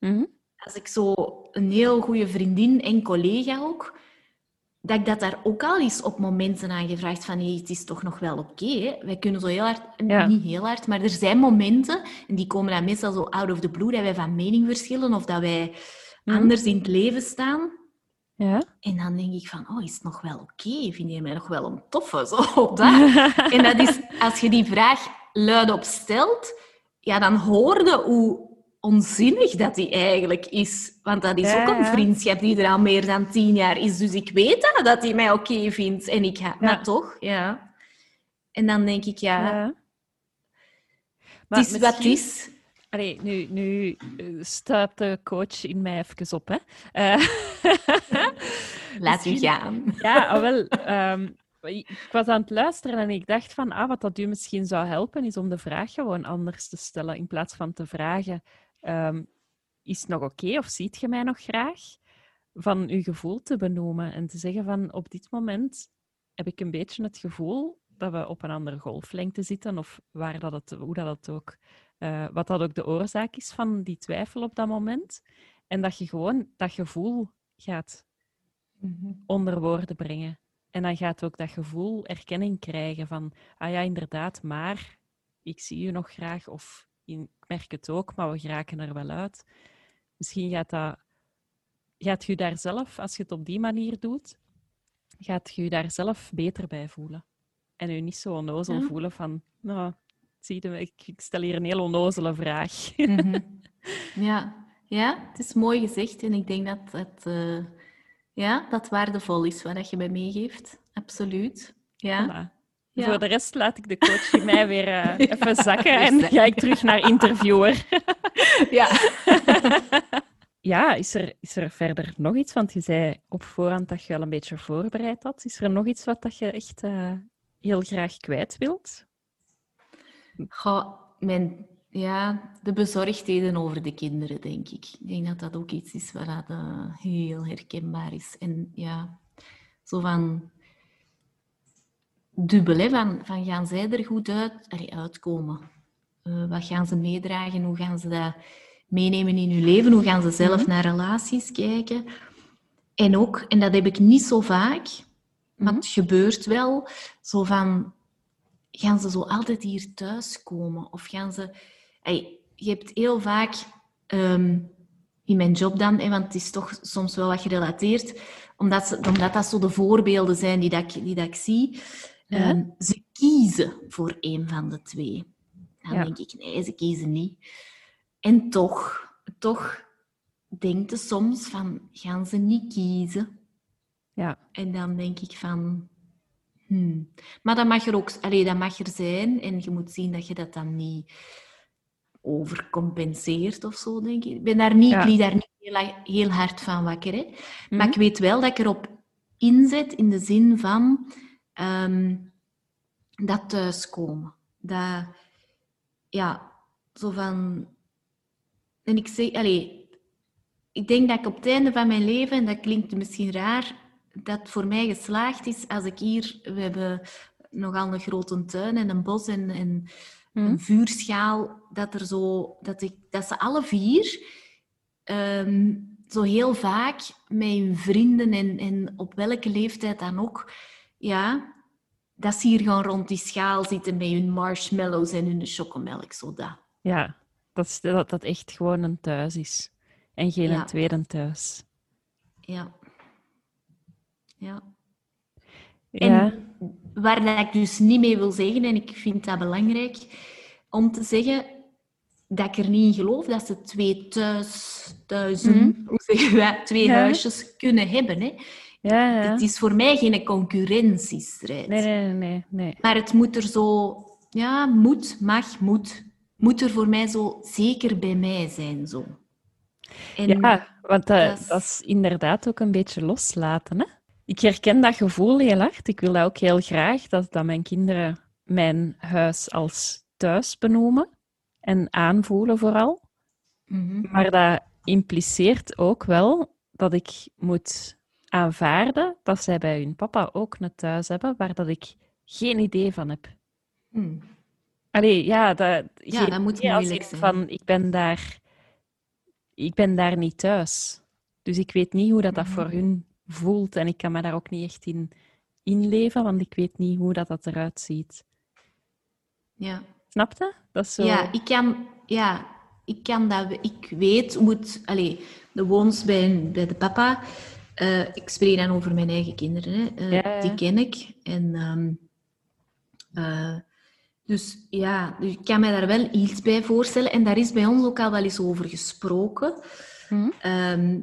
[SPEAKER 1] Mhm.
[SPEAKER 2] Als ik zo een heel goede vriendin en collega ook, dat ik dat daar ook al eens op momenten aan gevraagd van hey, het is toch nog wel oké. Wij kunnen zo heel hard,
[SPEAKER 1] Ja.
[SPEAKER 2] niet heel hard, maar er zijn momenten, en die komen dan meestal zo out of the blue, dat wij van mening verschillen of dat wij
[SPEAKER 1] Mhm.
[SPEAKER 2] anders in het leven staan.
[SPEAKER 1] Ja.
[SPEAKER 2] En dan denk ik van, oh, is het nog wel oké? Vind je mij nog wel een toffe? [laughs] Zo, op dat. [laughs] En dat is, als je die vraag luidop stelt, ja, dan hoorde hoe onzinnig dat die eigenlijk is. Want dat is
[SPEAKER 1] Ja,
[SPEAKER 2] ook een vriendschap die er al meer dan tien jaar is. Dus ik weet dat, dat hij mij oké vindt. En ik ga...
[SPEAKER 1] Ja.
[SPEAKER 2] Maar toch, ja. En dan denk ik, ja,
[SPEAKER 1] Ja.
[SPEAKER 2] het is wat het
[SPEAKER 1] misschien-
[SPEAKER 2] is.
[SPEAKER 1] Allee, nu, nu eh, staat de coach in mij even op, hè. Eh, [laughs]
[SPEAKER 2] Laat u gaan.
[SPEAKER 1] Ja, ah, wel. ehm, ik was aan het luisteren en ik dacht van, ah, wat dat u misschien zou helpen, is om de vraag gewoon anders te stellen. In plaats van te vragen, ehm, is het nog oké of ziet je mij nog graag? Van uw gevoel te benoemen en te zeggen van, op dit moment heb ik een beetje het gevoel dat we op een andere golflengte zitten of waar dat het, hoe dat het ook, eh, wat dat ook de oorzaak is van die twijfel op dat moment. En dat je gewoon dat gevoel gaat onder woorden brengen. En dan gaat ook dat gevoel erkenning krijgen van, ah ja, inderdaad, maar ik zie je nog graag of ik merk het ook, maar we geraken er wel uit. Misschien gaat dat, gaat je daar zelf, als je het op die manier doet, gaat je je daar zelf beter bij voelen. En je niet zo onnozel
[SPEAKER 2] Ja.
[SPEAKER 1] voelen van, nou, zie je, ik, ik stel hier een heel onnozele vraag.
[SPEAKER 2] Mhm. [laughs] Ja. ja, het is mooi gezegd en ik denk dat het eh, ja, dat waardevol is wat je mij meegeeft. Absoluut. Ja.
[SPEAKER 1] Voilà.
[SPEAKER 2] Ja.
[SPEAKER 1] Voor de rest laat ik de coach in mij weer eh, [laughs] even zakken en ga ik terug naar interviewer. [laughs]
[SPEAKER 2] ja.
[SPEAKER 1] Ja, is er, is er verder nog iets? Want je zei op voorhand dat je al een beetje voorbereid had. Is er nog iets wat dat je echt eh, heel graag kwijt wilt?
[SPEAKER 2] Goh, mijn, ja, de bezorgdheden over de kinderen, denk ik. Ik denk dat dat ook iets is wat dat, eh, heel herkenbaar is. En ja, zo van dubbel, hè, van, van gaan zij er goed uit, allee, uitkomen? Eh, wat gaan ze meedragen? Hoe gaan ze dat meenemen in hun leven? Hoe gaan ze zelf naar relaties kijken? En ook, en dat heb ik niet zo vaak, maar het gebeurt wel, zo van gaan ze zo altijd hier thuiskomen? Of gaan ze... Je hebt heel vaak ehm, in mijn job dan, want het is toch soms wel wat gerelateerd, omdat, ze, omdat dat zo de voorbeelden zijn die, dat ik, die dat ik zie.
[SPEAKER 1] Ja.
[SPEAKER 2] Ehm, ze kiezen voor een van de twee. Dan
[SPEAKER 1] Ja.
[SPEAKER 2] denk ik, nee, ze kiezen niet. En toch, toch denkt ze soms van, gaan ze niet kiezen?
[SPEAKER 1] Ja,
[SPEAKER 2] En dan denk ik van... Hmm. Maar dat mag er ook allee, dat mag er zijn. En je moet zien dat je dat dan niet overcompenseert of zo, denk ik. Ik ben daar niet,
[SPEAKER 1] Ja.
[SPEAKER 2] ik daar niet heel, heel hard van wakker. Hè. Maar
[SPEAKER 1] Mhm.
[SPEAKER 2] ik weet wel dat ik erop inzet in de zin van ehm, dat thuiskomen. Dat, ja, zo van... En ik zeg, allee, ik denk dat ik op het einde van mijn leven, en dat klinkt misschien raar, dat voor mij geslaagd is als ik hier... We hebben nogal een grote tuin en een bos en, en
[SPEAKER 1] Mhm.
[SPEAKER 2] een vuurschaal. Dat, er zo, dat, ik, dat ze alle vier ehm, zo heel vaak met hun vrienden en, en op welke leeftijd dan ook, ja, dat ze hier gaan rond die schaal zitten met hun marshmallows en hun chocomelk. Zo dat.
[SPEAKER 1] Ja, dat, is, dat dat echt gewoon een thuis is. En geen
[SPEAKER 2] Ja.
[SPEAKER 1] een tweede thuis.
[SPEAKER 2] Ja. Ja.
[SPEAKER 1] Ja,
[SPEAKER 2] En waar dat ik dus niet mee wil zeggen, en ik vind dat belangrijk om te zeggen, dat ik er niet in geloof dat ze twee thuis, thuizen, hoe zeg je dat, twee
[SPEAKER 1] Mhm. Ja.
[SPEAKER 2] huisjes kunnen hebben. Hè.
[SPEAKER 1] ja, ja.
[SPEAKER 2] Het is voor mij geen concurrentiestrijd.
[SPEAKER 1] Nee, nee, nee, nee.
[SPEAKER 2] Maar het moet er zo, ja, moet, mag, moet. Moet er voor mij zo zeker bij mij zijn. Zo. En
[SPEAKER 1] Ja, want dat,
[SPEAKER 2] dat is-
[SPEAKER 1] dat is inderdaad ook een beetje loslaten. Hè? Ik herken dat gevoel heel hard. Ik wil dat ook heel graag, dat, dat mijn kinderen mijn huis als thuis benoemen en aanvoelen vooral.
[SPEAKER 2] Mhm.
[SPEAKER 1] Maar dat impliceert ook wel dat ik moet aanvaarden dat zij bij hun papa ook een thuis hebben waar dat ik geen idee van heb.
[SPEAKER 2] Hm.
[SPEAKER 1] Allee, ja, dat,
[SPEAKER 2] Ja, dat moet
[SPEAKER 1] als
[SPEAKER 2] zijn.
[SPEAKER 1] Van, ik, ben daar, ik ben daar niet thuis. Dus ik weet niet hoe dat, dat
[SPEAKER 2] Mhm.
[SPEAKER 1] voor hun voelt. En ik kan me daar ook niet echt in inleven, want ik weet niet hoe dat, dat eruit ziet.
[SPEAKER 2] Ja.
[SPEAKER 1] Snap je? Dat is zo...
[SPEAKER 2] Ja, ik kan, ja, ik kan dat, ik weet hoe het, allee, de woons bij, bij de papa, eh, ik spreek dan over mijn eigen kinderen, hè, eh,
[SPEAKER 1] Ja, ja.
[SPEAKER 2] die ken ik. En, ehm, eh, dus ja, dus ik kan me daar wel iets bij voorstellen. En daar is bij ons ook al wel eens over gesproken. Ehm,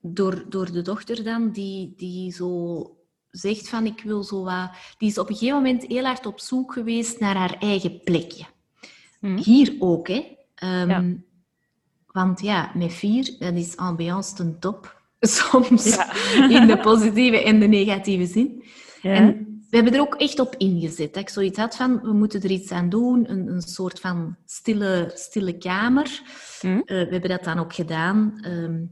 [SPEAKER 2] door, door de dochter dan, die, die zo zegt van ik wil zo wat... Die is op een gegeven moment heel hard op zoek geweest naar haar eigen plekje.
[SPEAKER 1] Hm?
[SPEAKER 2] Hier ook, hè. Ehm,
[SPEAKER 1] Ja.
[SPEAKER 2] Want ja, met vier, dat is ambiance ten top. [laughs] Soms
[SPEAKER 1] Ja.
[SPEAKER 2] in de positieve en de negatieve zin.
[SPEAKER 1] Ja.
[SPEAKER 2] En we hebben er ook echt op ingezet. Dat ik zoiets had van, we moeten er iets aan doen. Een, een soort van stille, stille kamer.
[SPEAKER 1] Hm?
[SPEAKER 2] Eh, we hebben dat dan ook gedaan. ehm,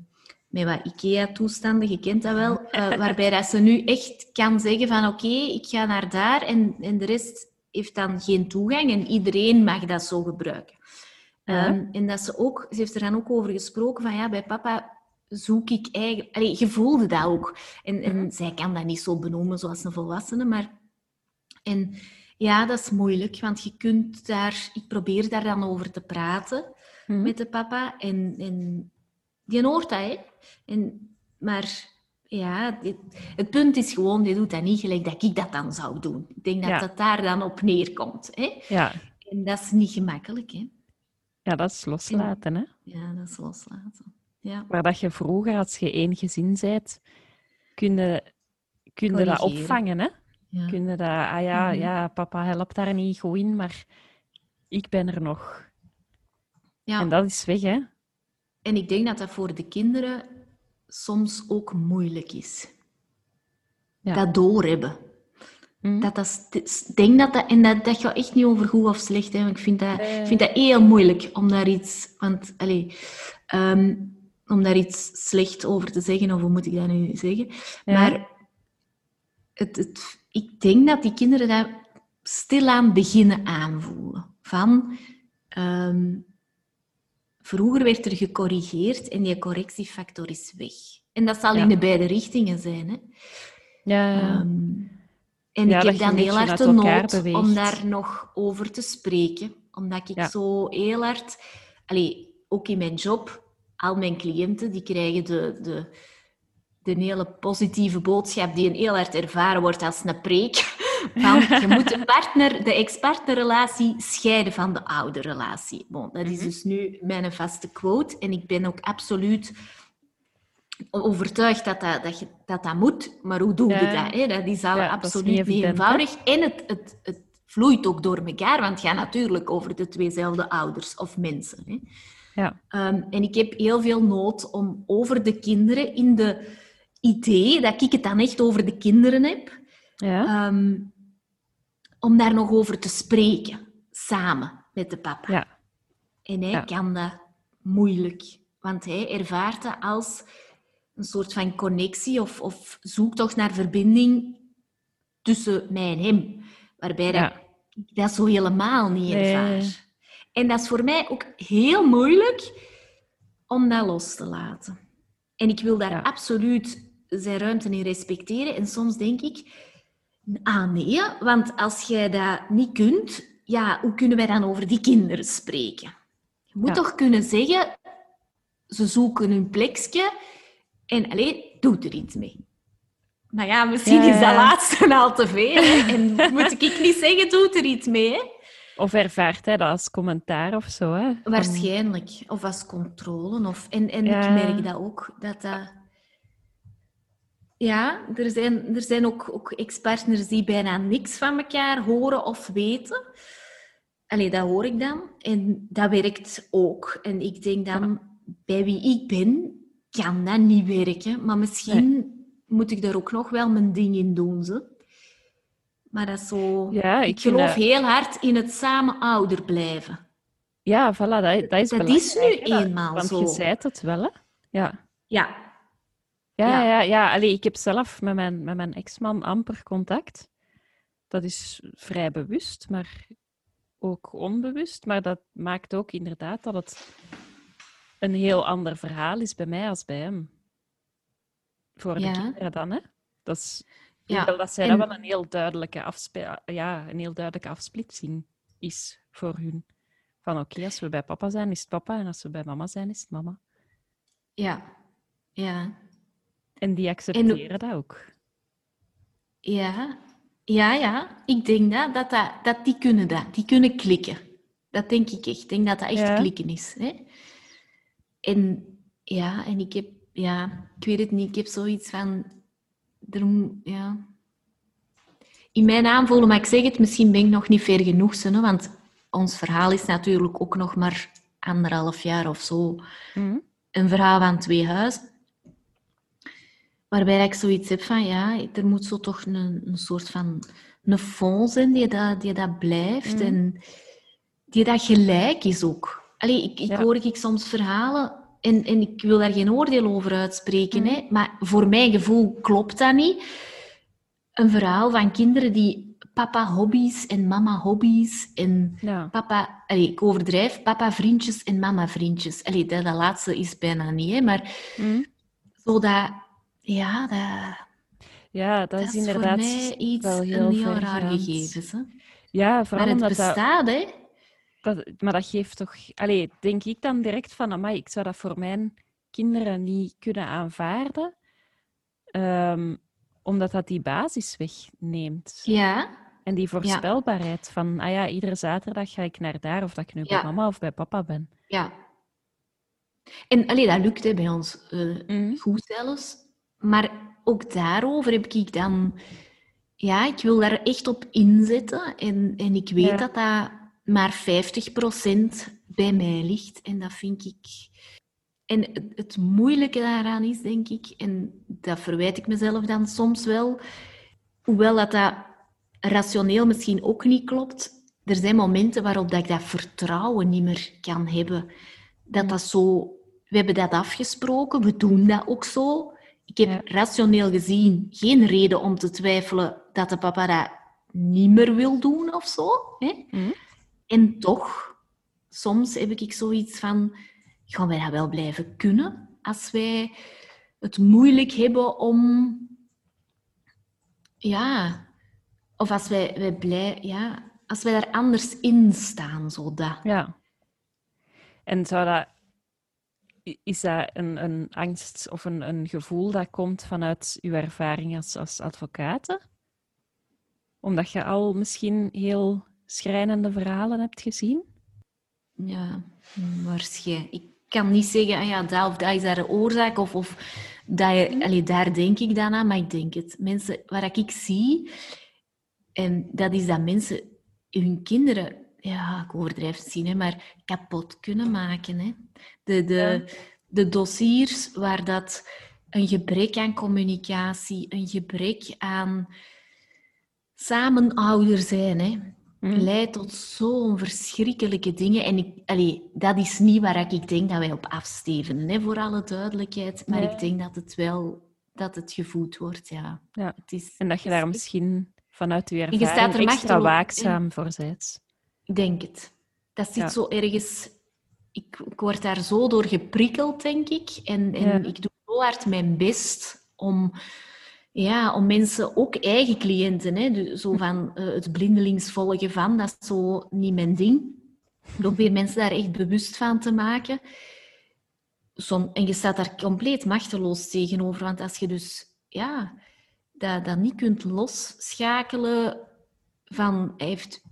[SPEAKER 2] met wat IKEA-toestanden, je kent dat wel. [laughs] eh, waarbij dat ze nu echt kan zeggen van, oké, ik ga naar daar. En, en de rest heeft dan geen toegang. En iedereen mag dat zo gebruiken.
[SPEAKER 1] Ja.
[SPEAKER 2] Ehm, en dat ze ook, ze heeft er dan ook over gesproken van, ja, bij papa zoek ik eigenlijk... Allee, je voelde dat ook. En, en zij kan dat niet zo benoemen zoals een volwassene, maar... En ja, dat is moeilijk, want je kunt daar... Ik probeer daar dan over te praten
[SPEAKER 1] Hm?
[SPEAKER 2] met de papa. En, en die hoort dat, hè. En, maar ja, het punt is gewoon, die doet dat niet gelijk dat ik dat dan zou doen. Ik denk dat
[SPEAKER 1] Ja.
[SPEAKER 2] dat daar dan op neerkomt. Hè.
[SPEAKER 1] ja.
[SPEAKER 2] En dat is niet gemakkelijk, hè.
[SPEAKER 1] ja, dat is loslaten. Hè?
[SPEAKER 2] Ja, dat is loslaten. Ja.
[SPEAKER 1] Waar dat je vroeger, als je één gezin bent, kun je, kun je dat opvangen. Hè?
[SPEAKER 2] Ja.
[SPEAKER 1] Kun je dat, ah ja,
[SPEAKER 2] Mhm.
[SPEAKER 1] ja, papa helpt daar niet goed in, maar ik ben er nog.
[SPEAKER 2] Ja.
[SPEAKER 1] En dat is weg, hè?
[SPEAKER 2] En ik denk dat dat voor de kinderen soms ook moeilijk is.
[SPEAKER 1] Ja.
[SPEAKER 2] Dat doorhebben.
[SPEAKER 1] Hm?
[SPEAKER 2] Dat dat, ik denk dat dat, en dat, dat gaat echt niet over goed of slecht. Hè, want ik vind dat,
[SPEAKER 1] Nee.
[SPEAKER 2] ik vind dat heel moeilijk om daar iets, want, allez, ehm, om daar iets slecht over te zeggen, of hoe moet ik dat nu zeggen?
[SPEAKER 1] Ja.
[SPEAKER 2] Maar het, het, ik denk dat die kinderen dat stilaan beginnen aanvoelen. Van, ehm, vroeger werd er gecorrigeerd en die correctiefactor is weg. En dat zal
[SPEAKER 1] Ja.
[SPEAKER 2] in de beide richtingen zijn. Hè?
[SPEAKER 1] Ja.
[SPEAKER 2] Ehm, en
[SPEAKER 1] Ja,
[SPEAKER 2] ik heb dan heel hard de nood
[SPEAKER 1] beweegt.
[SPEAKER 2] om daar nog over te spreken. Omdat ik
[SPEAKER 1] Ja.
[SPEAKER 2] zo heel hard... Allee, ook in mijn job, al mijn cliënten, die krijgen de, de, de hele positieve boodschap die een heel hard ervaren wordt als een preek. Je moet de partner, de ex-partnerrelatie scheiden van de oude relatie. Bon, dat is
[SPEAKER 1] Mhm.
[SPEAKER 2] dus nu mijn vaste quote. En ik ben ook absoluut overtuigd dat dat, dat, je, dat, dat moet. Maar hoe doe je
[SPEAKER 1] Ja.
[SPEAKER 2] dat? Hè? Dat is al
[SPEAKER 1] Ja, dat is
[SPEAKER 2] absoluut
[SPEAKER 1] niet
[SPEAKER 2] niet,
[SPEAKER 1] evident, hè?
[SPEAKER 2] eenvoudig. En het, het, het vloeit ook door elkaar, want het gaat natuurlijk over de tweezelfde ouders of mensen. Hè?
[SPEAKER 1] ja.
[SPEAKER 2] Ehm, en ik heb heel veel nood om over de kinderen, in de idee dat ik het dan echt over de kinderen heb,
[SPEAKER 1] ja.
[SPEAKER 2] ehm, om daar nog over te spreken, samen met de papa.
[SPEAKER 1] ja.
[SPEAKER 2] En hij
[SPEAKER 1] Ja.
[SPEAKER 2] kan dat moeilijk, want hij ervaart dat als een soort van connectie of, of zoektocht naar verbinding tussen mij en hem, waarbij dat, ik dat zo helemaal niet
[SPEAKER 1] Nee.
[SPEAKER 2] ervaar. En dat is voor mij ook heel moeilijk om dat los te laten. En ik wil daar absoluut zijn ruimte in respecteren. En soms denk ik, Ah nee, want als jij dat niet kunt, ja, hoe kunnen wij dan over die kinderen spreken? Je moet
[SPEAKER 1] Ja.
[SPEAKER 2] toch kunnen zeggen, ze zoeken een plekje en alleen doet er iets mee. Maar ja, misschien
[SPEAKER 1] Ja,
[SPEAKER 2] is dat laatste [laughs] al te veel. Hè? En moet ik niet zeggen, doet er iets mee. Hè?
[SPEAKER 1] Of ervaart hij dat als commentaar of zo? Hè?
[SPEAKER 2] Waarschijnlijk. Of als controle. Of... En, en
[SPEAKER 1] Ja.
[SPEAKER 2] ik merk dat ook. Dat dat... Ja, er zijn, er zijn ook, ook ex-partners die bijna niks van elkaar horen of weten. Allee, dat hoor ik dan. En dat werkt ook. En ik denk dan, bij wie ik ben, kan dat niet werken. Maar misschien moet ik daar ook nog wel mijn ding in doen. Ze. Maar dat is zo...
[SPEAKER 1] Ja, ik
[SPEAKER 2] geloof
[SPEAKER 1] dat-
[SPEAKER 2] heel hard in het samen ouder blijven.
[SPEAKER 1] Ja, voilà, dat, dat is
[SPEAKER 2] Dat is nu eenmaal
[SPEAKER 1] Want
[SPEAKER 2] zo.
[SPEAKER 1] je zei het wel, hè? Ja.
[SPEAKER 2] Ja,
[SPEAKER 1] Ja,
[SPEAKER 2] Ja.
[SPEAKER 1] ja. ja, Allee, ik heb zelf met mijn, met mijn ex-man amper contact. Dat is vrij bewust, maar ook onbewust. Maar dat maakt ook inderdaad dat het een heel ander verhaal is bij mij als bij hem. Voor de
[SPEAKER 2] Ja.
[SPEAKER 1] kinderen dan, hè? Dat is,
[SPEAKER 2] Ja,
[SPEAKER 1] dat zij
[SPEAKER 2] en-
[SPEAKER 1] dat wel een heel duidelijke, afspe- ja, een heel duidelijke afsplitsing is voor hun. Van oké, als we bij papa zijn, is het papa. En als we bij mama zijn, is het mama.
[SPEAKER 2] ja, ja,
[SPEAKER 1] En die accepteren dat ook.
[SPEAKER 2] ja, ja, ja. Ik denk dat, dat, dat, dat die kunnen dat. Die kunnen klikken. Dat denk ik echt. Ik denk dat dat echt
[SPEAKER 1] Ja.
[SPEAKER 2] klikken is. Hè? En ja, en ik heb, ja, ik weet het niet. Ik heb zoiets van, er, ja. In mijn aanvoelen, maar ik zeg het, misschien ben ik nog niet ver genoeg, hè, want ons verhaal is natuurlijk ook nog maar anderhalf jaar of zo.
[SPEAKER 1] Mhm.
[SPEAKER 2] een verhaal van twee huizen. Waarbij ik zoiets heb van, ja, er moet zo toch een, een soort van een fond zijn die dat, die dat blijft
[SPEAKER 1] Mhm.
[SPEAKER 2] en die dat gelijk is ook. Allee, ik, ik
[SPEAKER 1] Ja.
[SPEAKER 2] hoor ik soms verhalen en, en ik wil daar geen oordeel over uitspreken,
[SPEAKER 1] Mhm.
[SPEAKER 2] hè, maar voor mijn gevoel klopt dat niet. Een verhaal van kinderen die papa hobby's en mama hobby's en
[SPEAKER 1] Ja.
[SPEAKER 2] papa, allee, ik overdrijf, papa vriendjes en mama vriendjes. Allee, dat, dat laatste is bijna niet, hè, maar
[SPEAKER 1] Mhm.
[SPEAKER 2] zo dat, ja, dat,
[SPEAKER 1] Ja, dat,
[SPEAKER 2] dat
[SPEAKER 1] is inderdaad
[SPEAKER 2] voor mij iets,
[SPEAKER 1] wel heel
[SPEAKER 2] een heel raar
[SPEAKER 1] vergaand.
[SPEAKER 2] gegeven. Hè.
[SPEAKER 1] Ja, vooral
[SPEAKER 2] Maar het
[SPEAKER 1] omdat dat,
[SPEAKER 2] bestaat, hè.
[SPEAKER 1] dat... Maar dat geeft toch... Allee, denk ik dan direct van... Amai, ik zou dat voor mijn kinderen niet kunnen aanvaarden. Ehm, omdat dat die basis wegneemt.
[SPEAKER 2] Ja,
[SPEAKER 1] En die voorspelbaarheid van... Ah ja, iedere zaterdag ga ik naar daar. Of dat ik nu
[SPEAKER 2] Ja.
[SPEAKER 1] bij mama of bij papa ben.
[SPEAKER 2] ja. En allee, dat lukt hè, bij ons eh,
[SPEAKER 1] Mhm.
[SPEAKER 2] goed zelfs. Maar ook daarover heb ik dan... Ja, ik wil daar echt op inzetten. En, en ik weet
[SPEAKER 1] Ja.
[SPEAKER 2] dat dat maar 50% bij mij ligt. En dat vind ik... En het, het moeilijke daaraan is, denk ik, en dat verwijt ik mezelf dan soms wel, hoewel dat, dat rationeel misschien ook niet klopt, er zijn momenten waarop dat ik dat vertrouwen niet meer kan hebben. Dat dat zo... We hebben dat afgesproken, we doen dat ook zo. Ik heb
[SPEAKER 1] Ja.
[SPEAKER 2] rationeel gezien geen reden om te twijfelen dat de papa dat niet meer wil doen of zo. Hè?
[SPEAKER 1] Mhm.
[SPEAKER 2] En toch, soms heb ik zoiets van, gaan wij dat wel blijven kunnen als wij het moeilijk hebben om, ja, of als wij, wij blij, ja, als wij daar anders in staan, zo dat.
[SPEAKER 1] Ja. En zou dat... Is dat een, een angst of een, een gevoel dat komt vanuit uw ervaring als, als advocate? Omdat je al misschien heel schrijnende verhalen hebt gezien?
[SPEAKER 2] Ja, waarschijnlijk. Ik kan niet zeggen, ah ja, dat of dat is daar de oorzaak, of, of dat je, allee, daar denk ik dan aan, maar ik denk het. Mensen, waar ik zie, en dat is dat mensen hun kinderen, ja, ik overdrijf het zien, hè, maar kapot kunnen maken. Hè. De, de, de dossiers waar dat een gebrek aan communicatie, een gebrek aan samenouder zijn, hè,
[SPEAKER 1] Mhm.
[SPEAKER 2] leidt tot zo'n verschrikkelijke dingen. En ik, allee, dat is niet waar ik denk dat wij op afstevenen, hè, voor alle duidelijkheid. Maar
[SPEAKER 1] Nee.
[SPEAKER 2] ik denk dat het wel dat het gevoed wordt, ja.
[SPEAKER 1] Ja.
[SPEAKER 2] Het is,
[SPEAKER 1] En dat je daar misschien vanuit
[SPEAKER 2] je
[SPEAKER 1] ervaring
[SPEAKER 2] staat er
[SPEAKER 1] extra waakzaam voor bent.
[SPEAKER 2] Ik denk het. Dat zit
[SPEAKER 1] Ja.
[SPEAKER 2] zo ergens... Ik, ik word daar zo door geprikkeld, denk ik. En, en
[SPEAKER 1] Ja.
[SPEAKER 2] ik doe zo hard mijn best om ja, om mensen, ook eigen cliënten, hè, dus zo [laughs] van uh, het blindelings volgen van, dat is zo niet mijn ding. Ik probeer mensen daar echt bewust van te maken. en je staat daar compleet machteloos tegenover, want als je dus ja, dat, dat niet kunt losschakelen van hij heeft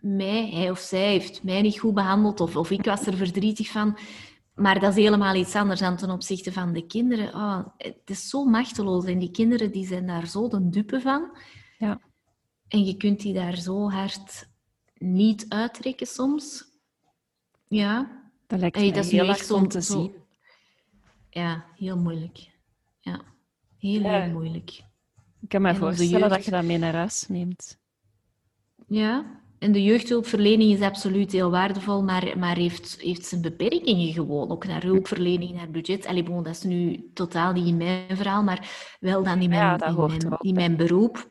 [SPEAKER 2] mij, hij of zij heeft mij niet goed behandeld of, of ik was er verdrietig van. Maar dat is helemaal iets anders dan ten opzichte van de kinderen. Oh, het is zo machteloos en die kinderen die zijn daar zo de dupe van.
[SPEAKER 1] Ja.
[SPEAKER 2] En je kunt die daar zo hard niet uittrekken soms. Ja.
[SPEAKER 1] Dat lijkt me dat is heel erg om te zien.
[SPEAKER 2] Ja, heel moeilijk. Ja, heel, heel moeilijk.
[SPEAKER 1] Ik kan me voorstellen dat je dat mee naar huis neemt.
[SPEAKER 2] Ja, en de jeugdhulpverlening is absoluut heel waardevol, maar, maar heeft, heeft zijn beperkingen gewoon. Ook naar hulpverlening, naar budget. Allee, bon, dat is nu totaal niet in mijn verhaal, maar wel dan in mijn, in mijn, in mijn beroep.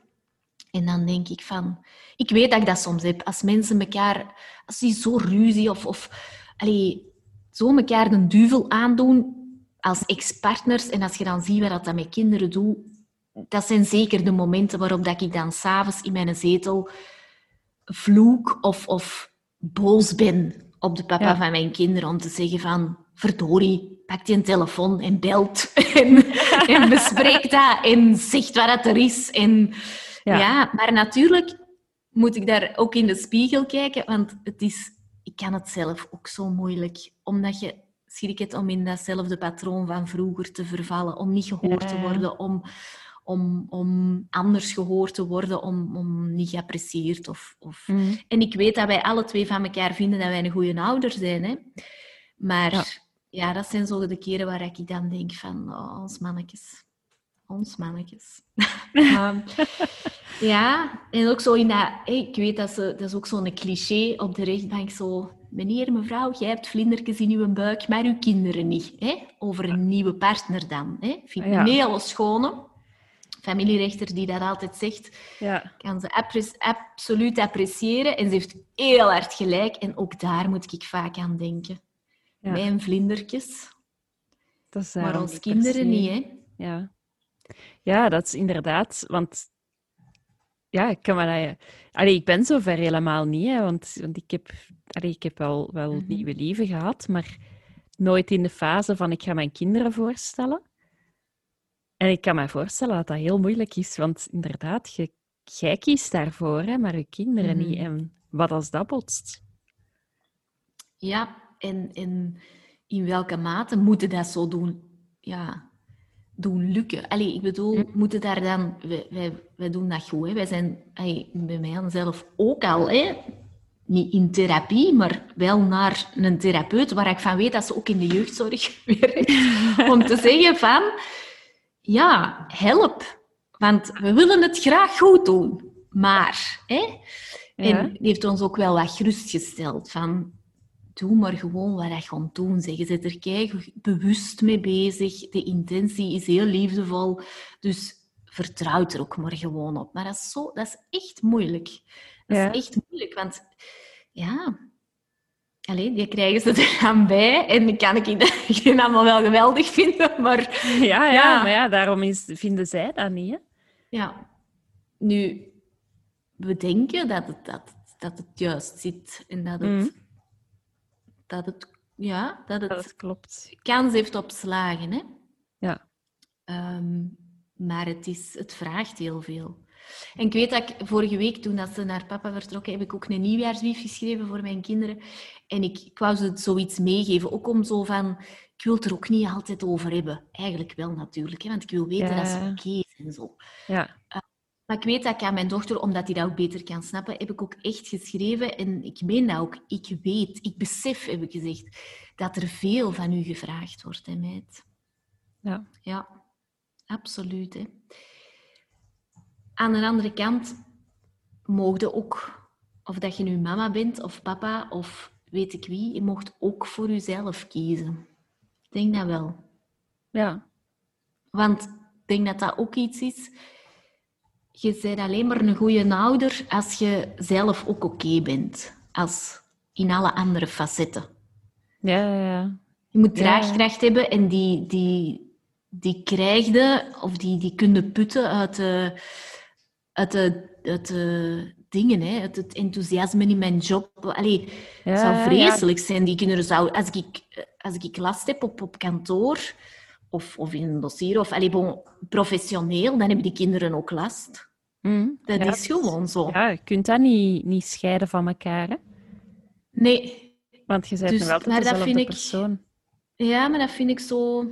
[SPEAKER 2] En dan denk ik van... Ik weet dat ik dat soms heb. Als mensen elkaar... Als die zo ruzie of... of allee, zo elkaar een duvel aandoen als ex-partners. En als je dan ziet wat dat met kinderen doet... Dat zijn zeker de momenten waarop dat ik dan s'avonds in mijn zetel vloek of, of boos ben op de papa van mijn kinderen om te zeggen van verdorie, pak je een telefoon en belt [laughs] en, en bespreekt dat en zegt wat het er is. En, ja. ja. maar natuurlijk moet ik daar ook in de spiegel kijken, want het is, ik kan het zelf ook zo moeilijk, omdat je schrik het om in datzelfde patroon van vroeger te vervallen, om niet gehoord te worden, om om, om anders gehoord te worden, om, om niet geapprecieerd. Of, of... Mhm. En ik weet dat wij alle twee van elkaar vinden dat wij een goede ouder zijn. Hè? Maar ja. dat zijn zo de keren waar ik dan denk van, oh, ons mannetjes. Ons mannetjes. um, [laughs] ja, en ook zo in dat... Ik weet dat, ze, dat is ook zo'n cliché op de rechtbank, zo... Meneer, mevrouw, jij hebt vlindertjes in uw buik, maar uw kinderen niet. Hè? Over een nieuwe partner dan. Hè? Vind ik een hele schone familierechter die dat altijd zegt, ja. kan ze absoluut appreciëren. En ze heeft heel hard gelijk. En ook daar moet ik vaak aan denken. Ja. Mijn vlindertjes. Dat is maar ons kinderen niet, hè?
[SPEAKER 1] Ja. ja, dat is inderdaad... Want ja, ik kan maar... Allee, ik ben zover helemaal niet, hè, want, want ik heb, allee, ik heb wel, wel mm nieuwe leven gehad, maar nooit in de fase van ik ga mijn kinderen voorstellen. En ik kan me voorstellen dat dat heel moeilijk is, want inderdaad, je, jij kiest daarvoor, hè, maar je kinderen niet. Mhm. En wat als dat botst?
[SPEAKER 2] Ja, en, en in welke mate moeten dat zo doen, ja, doen lukken? Allee, ik bedoel, mm. moeten daar dan... Wij, wij, wij doen dat goed, hè. Wij zijn allee, bij mij zelf ook al, hè, niet in therapie, maar wel naar een therapeut, waar ik van weet dat ze ook in de jeugdzorg [laughs] werkt, [laughs] om te zeggen van ja, help. Want we willen het graag goed doen. Maar, hè? En heeft ons ook wel wat gerustgesteld van, doe maar gewoon wat je gaat doen. Zeg. Je zit er kijk, bewust mee bezig. De intentie is heel liefdevol. Dus vertrouw er ook maar gewoon op. Maar dat is, zo, dat is echt moeilijk. Dat is echt moeilijk, want ja, Allee, die krijgen ze [laughs] er dan bij. En dan kan ik het allemaal [laughs] wel geweldig vinden, maar...
[SPEAKER 1] Ja, ja, ja. maar ja, daarom is, vinden zij dat niet, hè?
[SPEAKER 2] Ja. Nu, we denken dat het, dat, dat het juist zit en dat het... Mm. Dat het ja, dat het,
[SPEAKER 1] dat klopt.
[SPEAKER 2] kans heeft op slagen, hè?
[SPEAKER 1] Ja.
[SPEAKER 2] Ehm, maar het, is, het vraagt heel veel. En ik weet dat ik vorige week, toen dat ze naar papa vertrokken, heb ik ook een nieuwjaarsbrief geschreven voor mijn kinderen. En ik, ik wou ze zoiets meegeven, ook om zo van... Ik wil het er ook niet altijd over hebben. Eigenlijk wel natuurlijk, hè, want ik wil weten dat ze oké okay en zo.
[SPEAKER 1] Ja.
[SPEAKER 2] Uh, maar ik weet dat ik aan mijn dochter, omdat hij dat ook beter kan snappen, heb ik ook echt geschreven. En ik meen dat ook. Ik weet, ik besef, heb ik gezegd, dat er veel van u gevraagd wordt, hè, meid.
[SPEAKER 1] Ja.
[SPEAKER 2] Ja, absoluut. Hè. Aan de andere kant mocht ook, of dat je nu mama bent of papa of weet ik wie, je mocht ook voor jezelf kiezen. Ik denk dat wel.
[SPEAKER 1] Ja.
[SPEAKER 2] Want ik denk dat dat ook iets is. Je bent alleen maar een goede ouder als je zelf ook oké bent. Als in alle andere facetten.
[SPEAKER 1] Ja, ja, ja.
[SPEAKER 2] Je moet draagkracht hebben en die, die, die krijgde, of die, die kunnen putten uit de, uit de, uit de dingen, hè, het enthousiasme in mijn job. Allee, het zou vreselijk zijn. Die kinderen zou, als ik, als ik last heb op, op kantoor of, of in een dossier, of allee, bon, professioneel, dan hebben die kinderen ook last. Mm, dat is gewoon zo.
[SPEAKER 1] Ja, je kunt dat niet, niet scheiden van elkaar, hè?
[SPEAKER 2] Nee.
[SPEAKER 1] Want je bent dus, wel altijd dezelfde persoon.
[SPEAKER 2] ja, maar dat vind ik zo...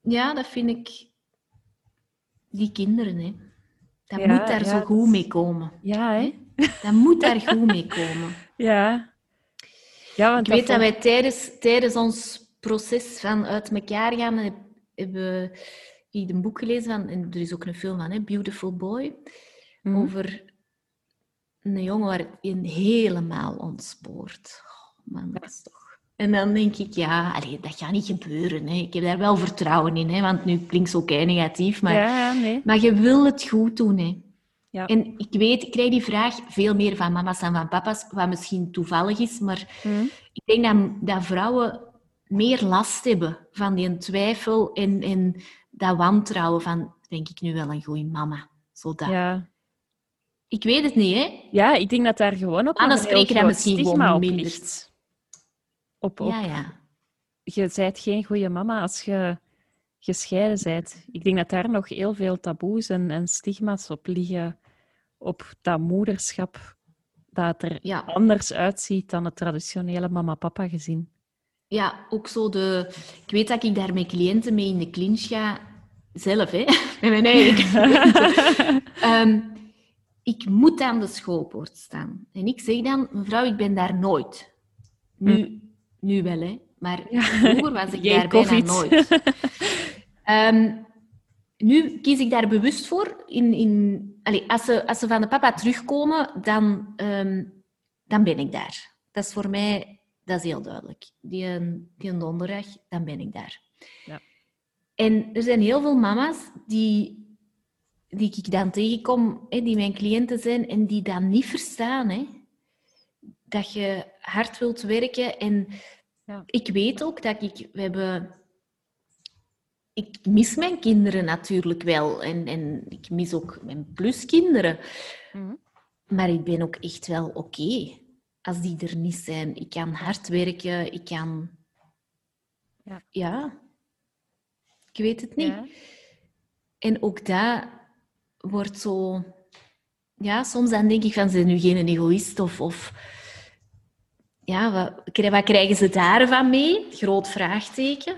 [SPEAKER 2] Ja, dat vind ik... Die kinderen, hè. Dat moet daar zo goed mee komen.
[SPEAKER 1] Ja, hè?
[SPEAKER 2] Dat moet daar goed mee komen. [laughs]
[SPEAKER 1] Ja.
[SPEAKER 2] ja want ik weet dat wij tijdens, tijdens ons proces van uit elkaar gaan hebben ik een boek gelezen van, en er is ook een film van, hè, Beautiful Boy, mhm. over een jongen waar een helemaal ontspoort. Oh, man, dat is toch... En dan denk ik, ja, allee, dat gaat niet gebeuren. Hè. Ik heb daar wel vertrouwen in, hè, want nu klinkt het ook negatief, maar,
[SPEAKER 1] ja, nee.
[SPEAKER 2] maar je wil het goed doen. Hè. Ja. En ik weet, ik krijg die vraag veel meer van mama's dan van papa's, wat misschien toevallig is, maar mhm. ik denk dat, dat vrouwen meer last hebben van die twijfel en, en dat wantrouwen van, denk ik nu wel een goede mama? Zodat.
[SPEAKER 1] Ja.
[SPEAKER 2] Ik weet het niet, hè?
[SPEAKER 1] Ja, ik denk dat daar gewoon ook
[SPEAKER 2] Anders spreken dat misschien
[SPEAKER 1] gewoon
[SPEAKER 2] minder.
[SPEAKER 1] Op, op,
[SPEAKER 2] ja, ja.
[SPEAKER 1] Je bent geen goede mama als je gescheiden bent. Ik denk dat daar nog heel veel taboes en, en stigma's op liggen. Op dat moederschap dat er anders uitziet dan het traditionele mama-papa gezin
[SPEAKER 2] ja, ook zo de... Ik weet dat ik daar met cliënten mee in de clinch ga. Zelf, hè. [laughs] Met mijn eigen um, [laughs] ik moet aan de schoolpoort staan. En ik zeg dan, mevrouw, ik ben daar nooit. Nu, hm. Nu wel, hè. Maar vroeger was ik daar bijna nooit. Um, [laughs] nu kies ik daar bewust voor. In, in, allez, als, ze, als ze van de papa terugkomen, dan, um, dan ben ik daar. Dat is voor mij dat is heel duidelijk. Die, die donderdag, dan ben ik daar. Ja. En er zijn heel veel mama's die, die ik dan tegenkom, hè, die mijn cliënten zijn, en die dat niet verstaan. Hè. Dat je hard wilt werken. En ja. ik weet ook dat ik... We hebben... Ik mis mijn kinderen natuurlijk wel. En, en ik mis ook mijn pluskinderen. Mm Maar ik ben ook echt wel oké als die er niet zijn. Ik kan hard werken, ik kan... Ja. ja. Ik weet het niet. En ook dat wordt zo... Ja, soms dan denk ik van, zijn nu geen egoïst? Of, of ja, wat, wat krijgen ze daarvan mee? Groot vraagteken.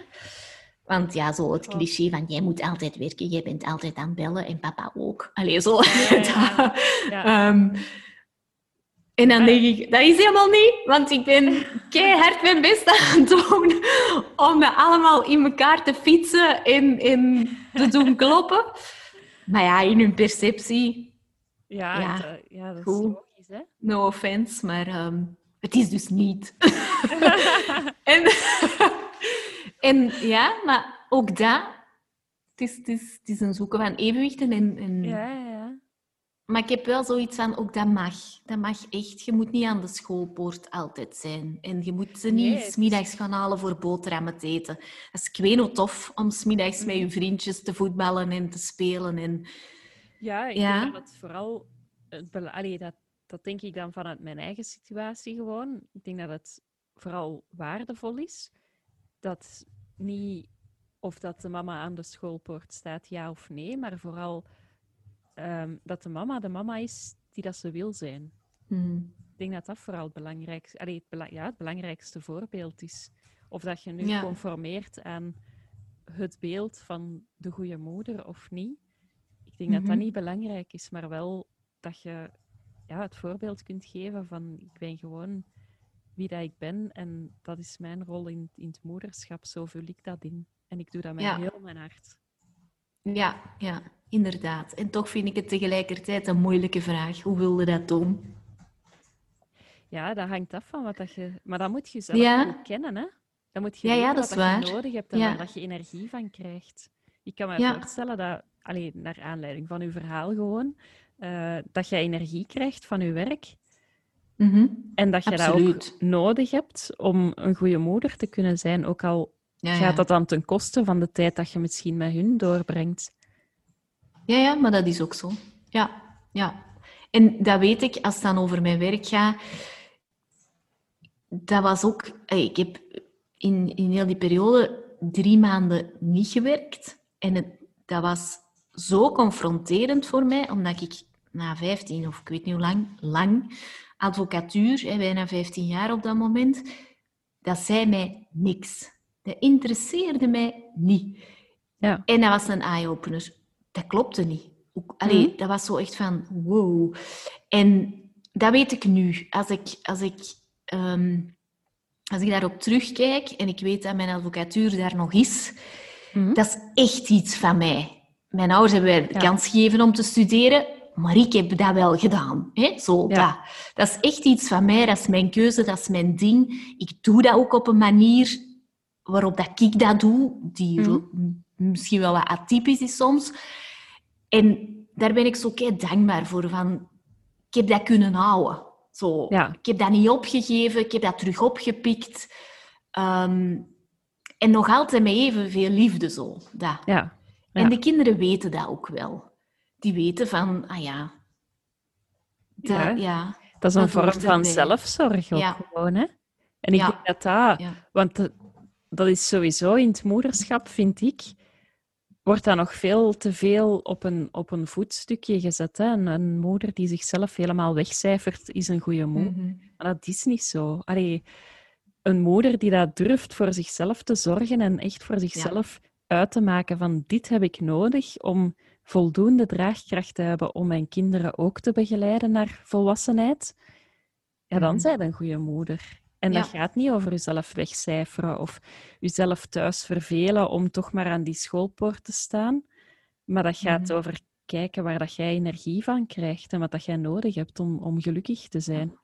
[SPEAKER 2] Want ja, zo het cliché van jij moet altijd werken, jij bent altijd aan het bellen en papa ook. Allee, zo. Ja, ja, [laughs] ehm, en dan denk ik, dat is helemaal niet, want ik ben [laughs] keihard mijn best aan het doen om dat allemaal in elkaar te fietsen en, en te [laughs] doen kloppen. Maar ja, in hun perceptie...
[SPEAKER 1] Ja, ja, ja dat is logisch, hè?
[SPEAKER 2] No offense, maar ehm, het is dus niet. [laughs] en, [laughs] en ja, maar ook dat, het is, het is, het is een zoeken van evenwichten en... en
[SPEAKER 1] ja, ja.
[SPEAKER 2] Maar ik heb wel zoiets van, ook dat mag. Dat mag echt. Je moet niet aan de schoolpoort altijd zijn. En je moet ze niet nee, smiddags gaan halen voor boterhammen te eten. Het is kweno tof om smiddags met je vriendjes te voetballen en te spelen. En...
[SPEAKER 1] Ja, ik ja. denk dat het vooral... Allee, dat, dat denk ik dan vanuit mijn eigen situatie gewoon. Ik denk dat het vooral waardevol is. Dat niet of dat de mama aan de schoolpoort staat, ja of nee, maar vooral Ehm, dat de mama de mama is die dat ze wil zijn.
[SPEAKER 2] Hmm.
[SPEAKER 1] Ik denk dat dat vooral het belangrijkste, allee, het, ja, het belangrijkste voorbeeld is. Of dat je nu conformeert aan het beeld van de goede moeder of niet. Ik denk dat dat mhm. niet belangrijk is, maar wel dat je ja, het voorbeeld kunt geven van ik ben gewoon wie dat ik ben en dat is mijn rol in, in het moederschap. Zo vul ik dat in. En ik doe dat met heel mijn hart.
[SPEAKER 2] Ja, ja, inderdaad. En toch vind ik het tegelijkertijd een moeilijke vraag. Hoe wilde dat doen?
[SPEAKER 1] Ja, dat hangt af van wat dat je... Maar dat moet je zelf ja. kennen, hè? Dan moet je ja, ja, dat wat je nodig hebt en waar dat je energie van krijgt. Ik kan me voorstellen dat, alleen naar aanleiding van uw verhaal gewoon, uh, dat je energie krijgt van je werk.
[SPEAKER 2] Mhm.
[SPEAKER 1] En dat je dat ook nodig hebt om een goede moeder te kunnen zijn. Ook al
[SPEAKER 2] Ja, ja.
[SPEAKER 1] gaat dat dan ten koste van de tijd dat je misschien met hun doorbrengt?
[SPEAKER 2] Ja, ja, maar dat is ook zo. Ja, ja. En dat weet ik, als het dan over mijn werk gaat. Dat was ook... eh, Ik heb in, in heel die periode drie maanden niet gewerkt. En het, dat was zo confronterend voor mij, omdat ik na 15 of ik weet niet hoe lang, lang advocatuur, hè, bijna 15 jaar op dat moment, dat zei mij niks. Dat interesseerde mij niet.
[SPEAKER 1] Ja.
[SPEAKER 2] En dat was een eye-opener. Dat klopte niet. Allee, dat was zo echt van wow. En dat weet ik nu. Als ik, als ik, ehm, als ik daarop terugkijk en ik weet dat mijn advocatuur daar nog is,
[SPEAKER 1] Mhm.
[SPEAKER 2] dat is echt iets van mij. Mijn ouders hebben mij de
[SPEAKER 1] Ja.
[SPEAKER 2] kans gegeven om te studeren, maar ik heb dat wel gedaan. Hè? Zo,
[SPEAKER 1] Ja.
[SPEAKER 2] dat. dat is echt iets van mij, dat is mijn keuze, dat is mijn ding. Ik doe dat ook op een manier waarop dat ik dat doe, die
[SPEAKER 1] Mhm.
[SPEAKER 2] misschien wel wat atypisch is soms. En daar ben ik zo kei dankbaar voor. Van, ik heb dat kunnen houden. Zo.
[SPEAKER 1] Ja.
[SPEAKER 2] Ik heb dat niet opgegeven, ik heb dat terug opgepikt. Ehm, en nog altijd met evenveel liefde zo. Dat.
[SPEAKER 1] Ja.
[SPEAKER 2] En de kinderen weten dat ook wel. Die weten van, ah ja... Dat,
[SPEAKER 1] Ja.
[SPEAKER 2] ja.
[SPEAKER 1] Dat is een vorm van zelfzorg ook
[SPEAKER 2] Ja.
[SPEAKER 1] gewoon, hè? En ik denk dat dat... Want dat, dat is sowieso in het moederschap, vind ik, wordt dat nog veel te veel op een, op een voetstukje gezet. Hè? Een, een moeder die zichzelf helemaal wegcijfert, is een goede moeder.
[SPEAKER 2] Mhm.
[SPEAKER 1] Maar dat is niet zo. Allee, een moeder die dat durft voor zichzelf te zorgen en echt voor zichzelf uit te maken van dit heb ik nodig om voldoende draagkracht te hebben om mijn kinderen ook te begeleiden naar volwassenheid, ja, dan
[SPEAKER 2] Mhm.
[SPEAKER 1] zijn een goede moeder. En dat gaat niet over jezelf wegcijferen of jezelf thuis vervelen om toch maar aan die schoolpoort te staan. Maar dat gaat
[SPEAKER 2] Mhm.
[SPEAKER 1] over kijken waar dat jij energie van krijgt en wat dat jij nodig hebt om, om gelukkig te zijn.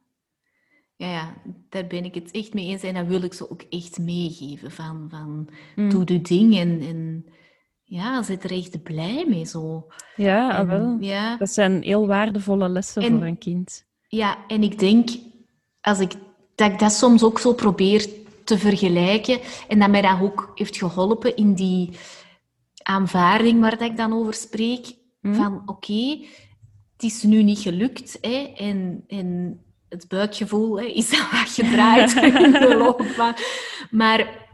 [SPEAKER 2] Ja, ja, daar ben ik het echt mee eens. En dat wil ik ze ook echt meegeven. Van, van
[SPEAKER 1] Mm.
[SPEAKER 2] doe de ding en, en ja, zit er echt blij mee zo.
[SPEAKER 1] Ja, ah,
[SPEAKER 2] En,
[SPEAKER 1] wel.
[SPEAKER 2] ja,
[SPEAKER 1] Dat zijn heel waardevolle lessen
[SPEAKER 2] En-
[SPEAKER 1] voor een kind.
[SPEAKER 2] ja, en ik denk, als ik, dat ik dat soms ook zo probeer te vergelijken en dat mij dat ook heeft geholpen in die aanvaarding waar dat ik dan over spreek.
[SPEAKER 1] Hm?
[SPEAKER 2] Van oké, het is nu niet gelukt hè, en, en het buikgevoel hè, is al [laughs] wat gedraaid [laughs] in de loop van... Maar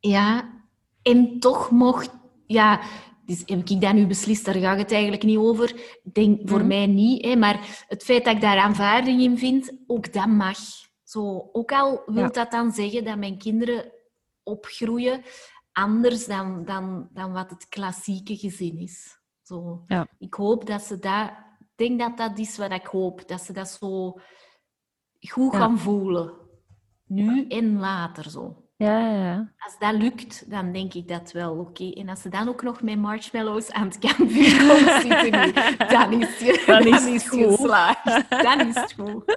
[SPEAKER 2] ja, en toch mocht... Ja, dus heb ik dat nu beslist, daar gaat het eigenlijk niet over. Denk voor
[SPEAKER 1] Mhm.
[SPEAKER 2] mij niet, hè, maar het feit dat ik daar aanvaarding in vind, ook dat mag. Zo, ook al wil
[SPEAKER 1] Ja.
[SPEAKER 2] dat dan zeggen dat mijn kinderen opgroeien anders dan, dan, dan wat het klassieke gezin is. Zo.
[SPEAKER 1] Ja.
[SPEAKER 2] Ik hoop dat ze dat... Ik denk dat dat is wat ik hoop. Dat ze dat zo goed
[SPEAKER 1] Ja.
[SPEAKER 2] gaan voelen. Nu en later zo.
[SPEAKER 1] Ja, ja, ja.
[SPEAKER 2] Als dat lukt, dan denk ik dat wel oké. En als ze dan ook nog met marshmallows aan het kampvuur komen [laughs] zitten, nu, dan is je,
[SPEAKER 1] Dan [laughs]
[SPEAKER 2] dan
[SPEAKER 1] is
[SPEAKER 2] is
[SPEAKER 1] goed.
[SPEAKER 2] geslaagd. [laughs] Dan is het goed.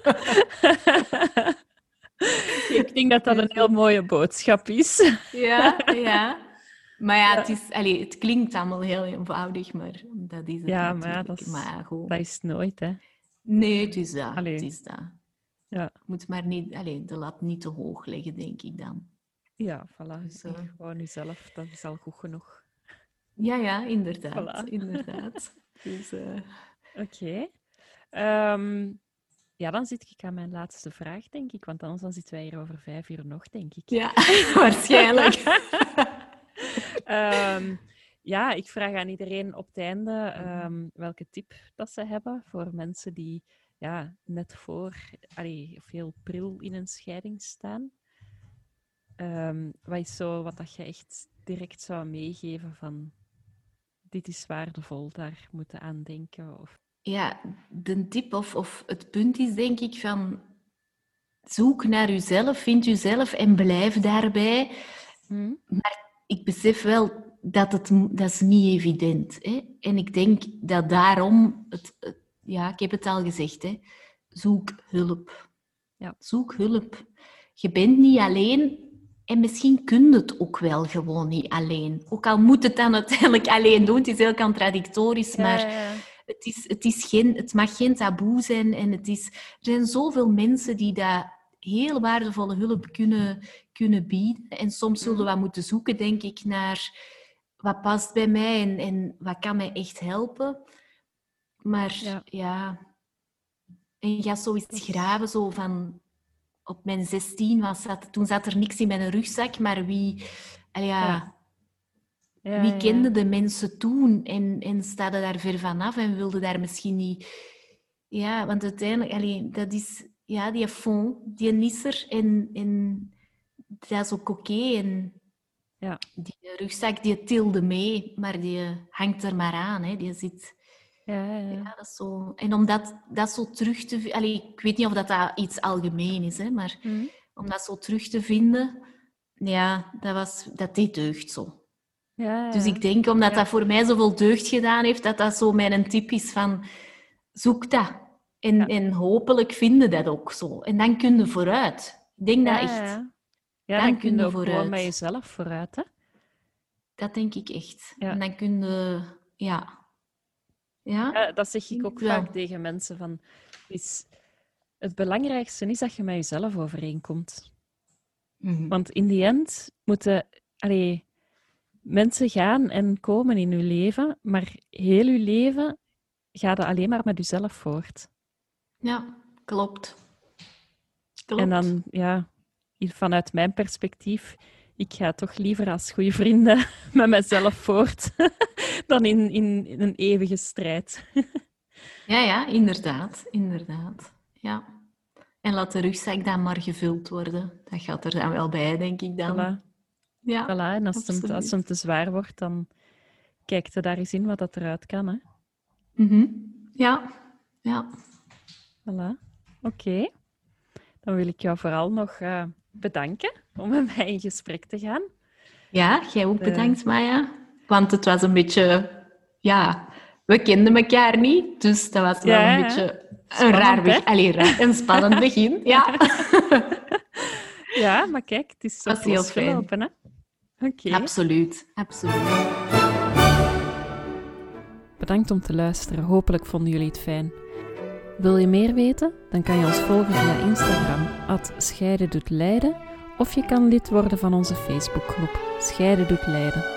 [SPEAKER 1] Ik denk dat dat een heel mooie boodschap is.
[SPEAKER 2] Ja, ja. Maar ja, het, is, allee, het klinkt allemaal heel eenvoudig, maar dat is het
[SPEAKER 1] Ja, maar ja,
[SPEAKER 2] natuurlijk.
[SPEAKER 1] dat is-
[SPEAKER 2] Maar goed.
[SPEAKER 1] Dat is nooit, hè.
[SPEAKER 2] Nee, het is dat.
[SPEAKER 1] Allee.
[SPEAKER 2] Het is dat.
[SPEAKER 1] Ja,
[SPEAKER 2] Je moet maar niet, allee, de lat niet te hoog leggen, denk ik dan.
[SPEAKER 1] ja voilà.
[SPEAKER 2] Dus, eh,
[SPEAKER 1] Gewoon jezelf, dat is al goed genoeg.
[SPEAKER 2] Ja, ja, inderdaad.
[SPEAKER 1] Voilà.
[SPEAKER 2] inderdaad. [laughs] Dus, eh,
[SPEAKER 1] Oké. Ehm, ja, dan zit ik aan mijn laatste vraag, denk ik. Want anders dan zitten wij hier over vijf uur nog, denk ik.
[SPEAKER 2] ja, [laughs] waarschijnlijk. [laughs]
[SPEAKER 1] Ehm, ja, ik vraag aan iedereen op het einde ehm, welke tip dat ze hebben voor mensen die ja, net voor, allee, of heel pril in een scheiding staan. Ehm, wat is zo wat dat je echt direct zou meegeven van dit is waardevol, daar moeten aan denken? Of...
[SPEAKER 2] Ja, de tip of, of het punt is denk ik van zoek naar uzelf, vind uzelf en blijf daarbij.
[SPEAKER 1] Hm?
[SPEAKER 2] Ik besef wel dat het dat is niet evident is. En ik denk dat daarom, het, het- ja, ik heb het al gezegd, hè, zoek hulp.
[SPEAKER 1] Ja.
[SPEAKER 2] Zoek hulp. Je bent niet alleen en misschien kun je het ook wel gewoon niet alleen. Ook al moet het dan uiteindelijk [laughs] alleen doen, het is heel contradictorisch, maar
[SPEAKER 1] Ja, ja, ja.
[SPEAKER 2] het, is, het, is geen, het mag geen taboe zijn. En het is, er zijn zoveel mensen die dat heel waardevolle hulp kunnen, kunnen bieden. En soms zullen we moeten zoeken, denk ik, naar wat past bij mij en, en wat kan mij echt helpen. Maar ja, ja en je gaat zoiets graven, zo van op mijn 16 was dat, toen zat er niks in mijn rugzak, maar wie, ja, ja. Ja, wie kende de mensen toen en, en daar ver vanaf en wilde daar misschien niet... Ja, want uiteindelijk, allee, dat is, ja, die fond, die is er en, en dat is ook oké. En ja. die rugzak, die tilde mee, maar die hangt er maar aan, hè. Die zit... Ja, ja, ja. dat is zo. En om dat, dat zo terug te vinden... Ik weet niet of dat, dat iets algemeen is, hè, maar mhm. om dat zo terug te vinden... Ja, dat, was, dat deed deugd zo. Ja, ja. Dus ik denk, omdat dat voor mij zoveel deugd gedaan heeft, dat dat zo mijn tip is van... Zoek dat. En, en hopelijk vinden dat ook zo. En dan kun je vooruit. Ik denk dat echt.
[SPEAKER 1] Ja, dan, kun je, je vooruit. gewoon met jezelf vooruit, hè?
[SPEAKER 2] Dat denk ik echt. En dan kun je... Ja,
[SPEAKER 1] ja? dat zeg ik ook vaak tegen mensen. Van, is, het belangrijkste is dat je met jezelf overeenkomt. Mm Want in die end moeten allee, mensen gaan en komen in je leven, maar heel je leven gaat er alleen maar met jezelf voort.
[SPEAKER 2] Ja, klopt.
[SPEAKER 1] klopt. En dan, ja, vanuit mijn perspectief, ik ga toch liever als goede vrienden [laughs] met mezelf voort [laughs] dan in, in, een eeuwige strijd. [laughs]
[SPEAKER 2] ja, ja, inderdaad. Inderdaad. Ja. En laat de rugzak dan maar gevuld worden. Dat gaat er dan wel bij, denk ik dan.
[SPEAKER 1] Voilà. Ja, voilà. En als het, als het te zwaar wordt, dan kijk je daar eens in wat dat eruit kan. Hè?
[SPEAKER 2] Mm Ja, ja.
[SPEAKER 1] Voilà. Oké. Dan wil ik jou vooral nog uh, bedanken om met mij in gesprek te gaan.
[SPEAKER 2] Ja, jij ook bedankt, Maya. Want het was een beetje... Ja, we kenden elkaar niet, dus dat was wel een beetje een raar begin. Allee, een spannend [laughs] begin, ja. [laughs]
[SPEAKER 1] ja, maar kijk, het is zo heel gelopen, hè?
[SPEAKER 2] Okay. Absoluut, absoluut.
[SPEAKER 4] Bedankt om te luisteren. Hopelijk vonden jullie het fijn. Wil je meer weten? Dan kan je ons volgen via Instagram, at Scheiden doet Leiden, of je kan lid worden van onze Facebookgroep Scheiden doet Leiden.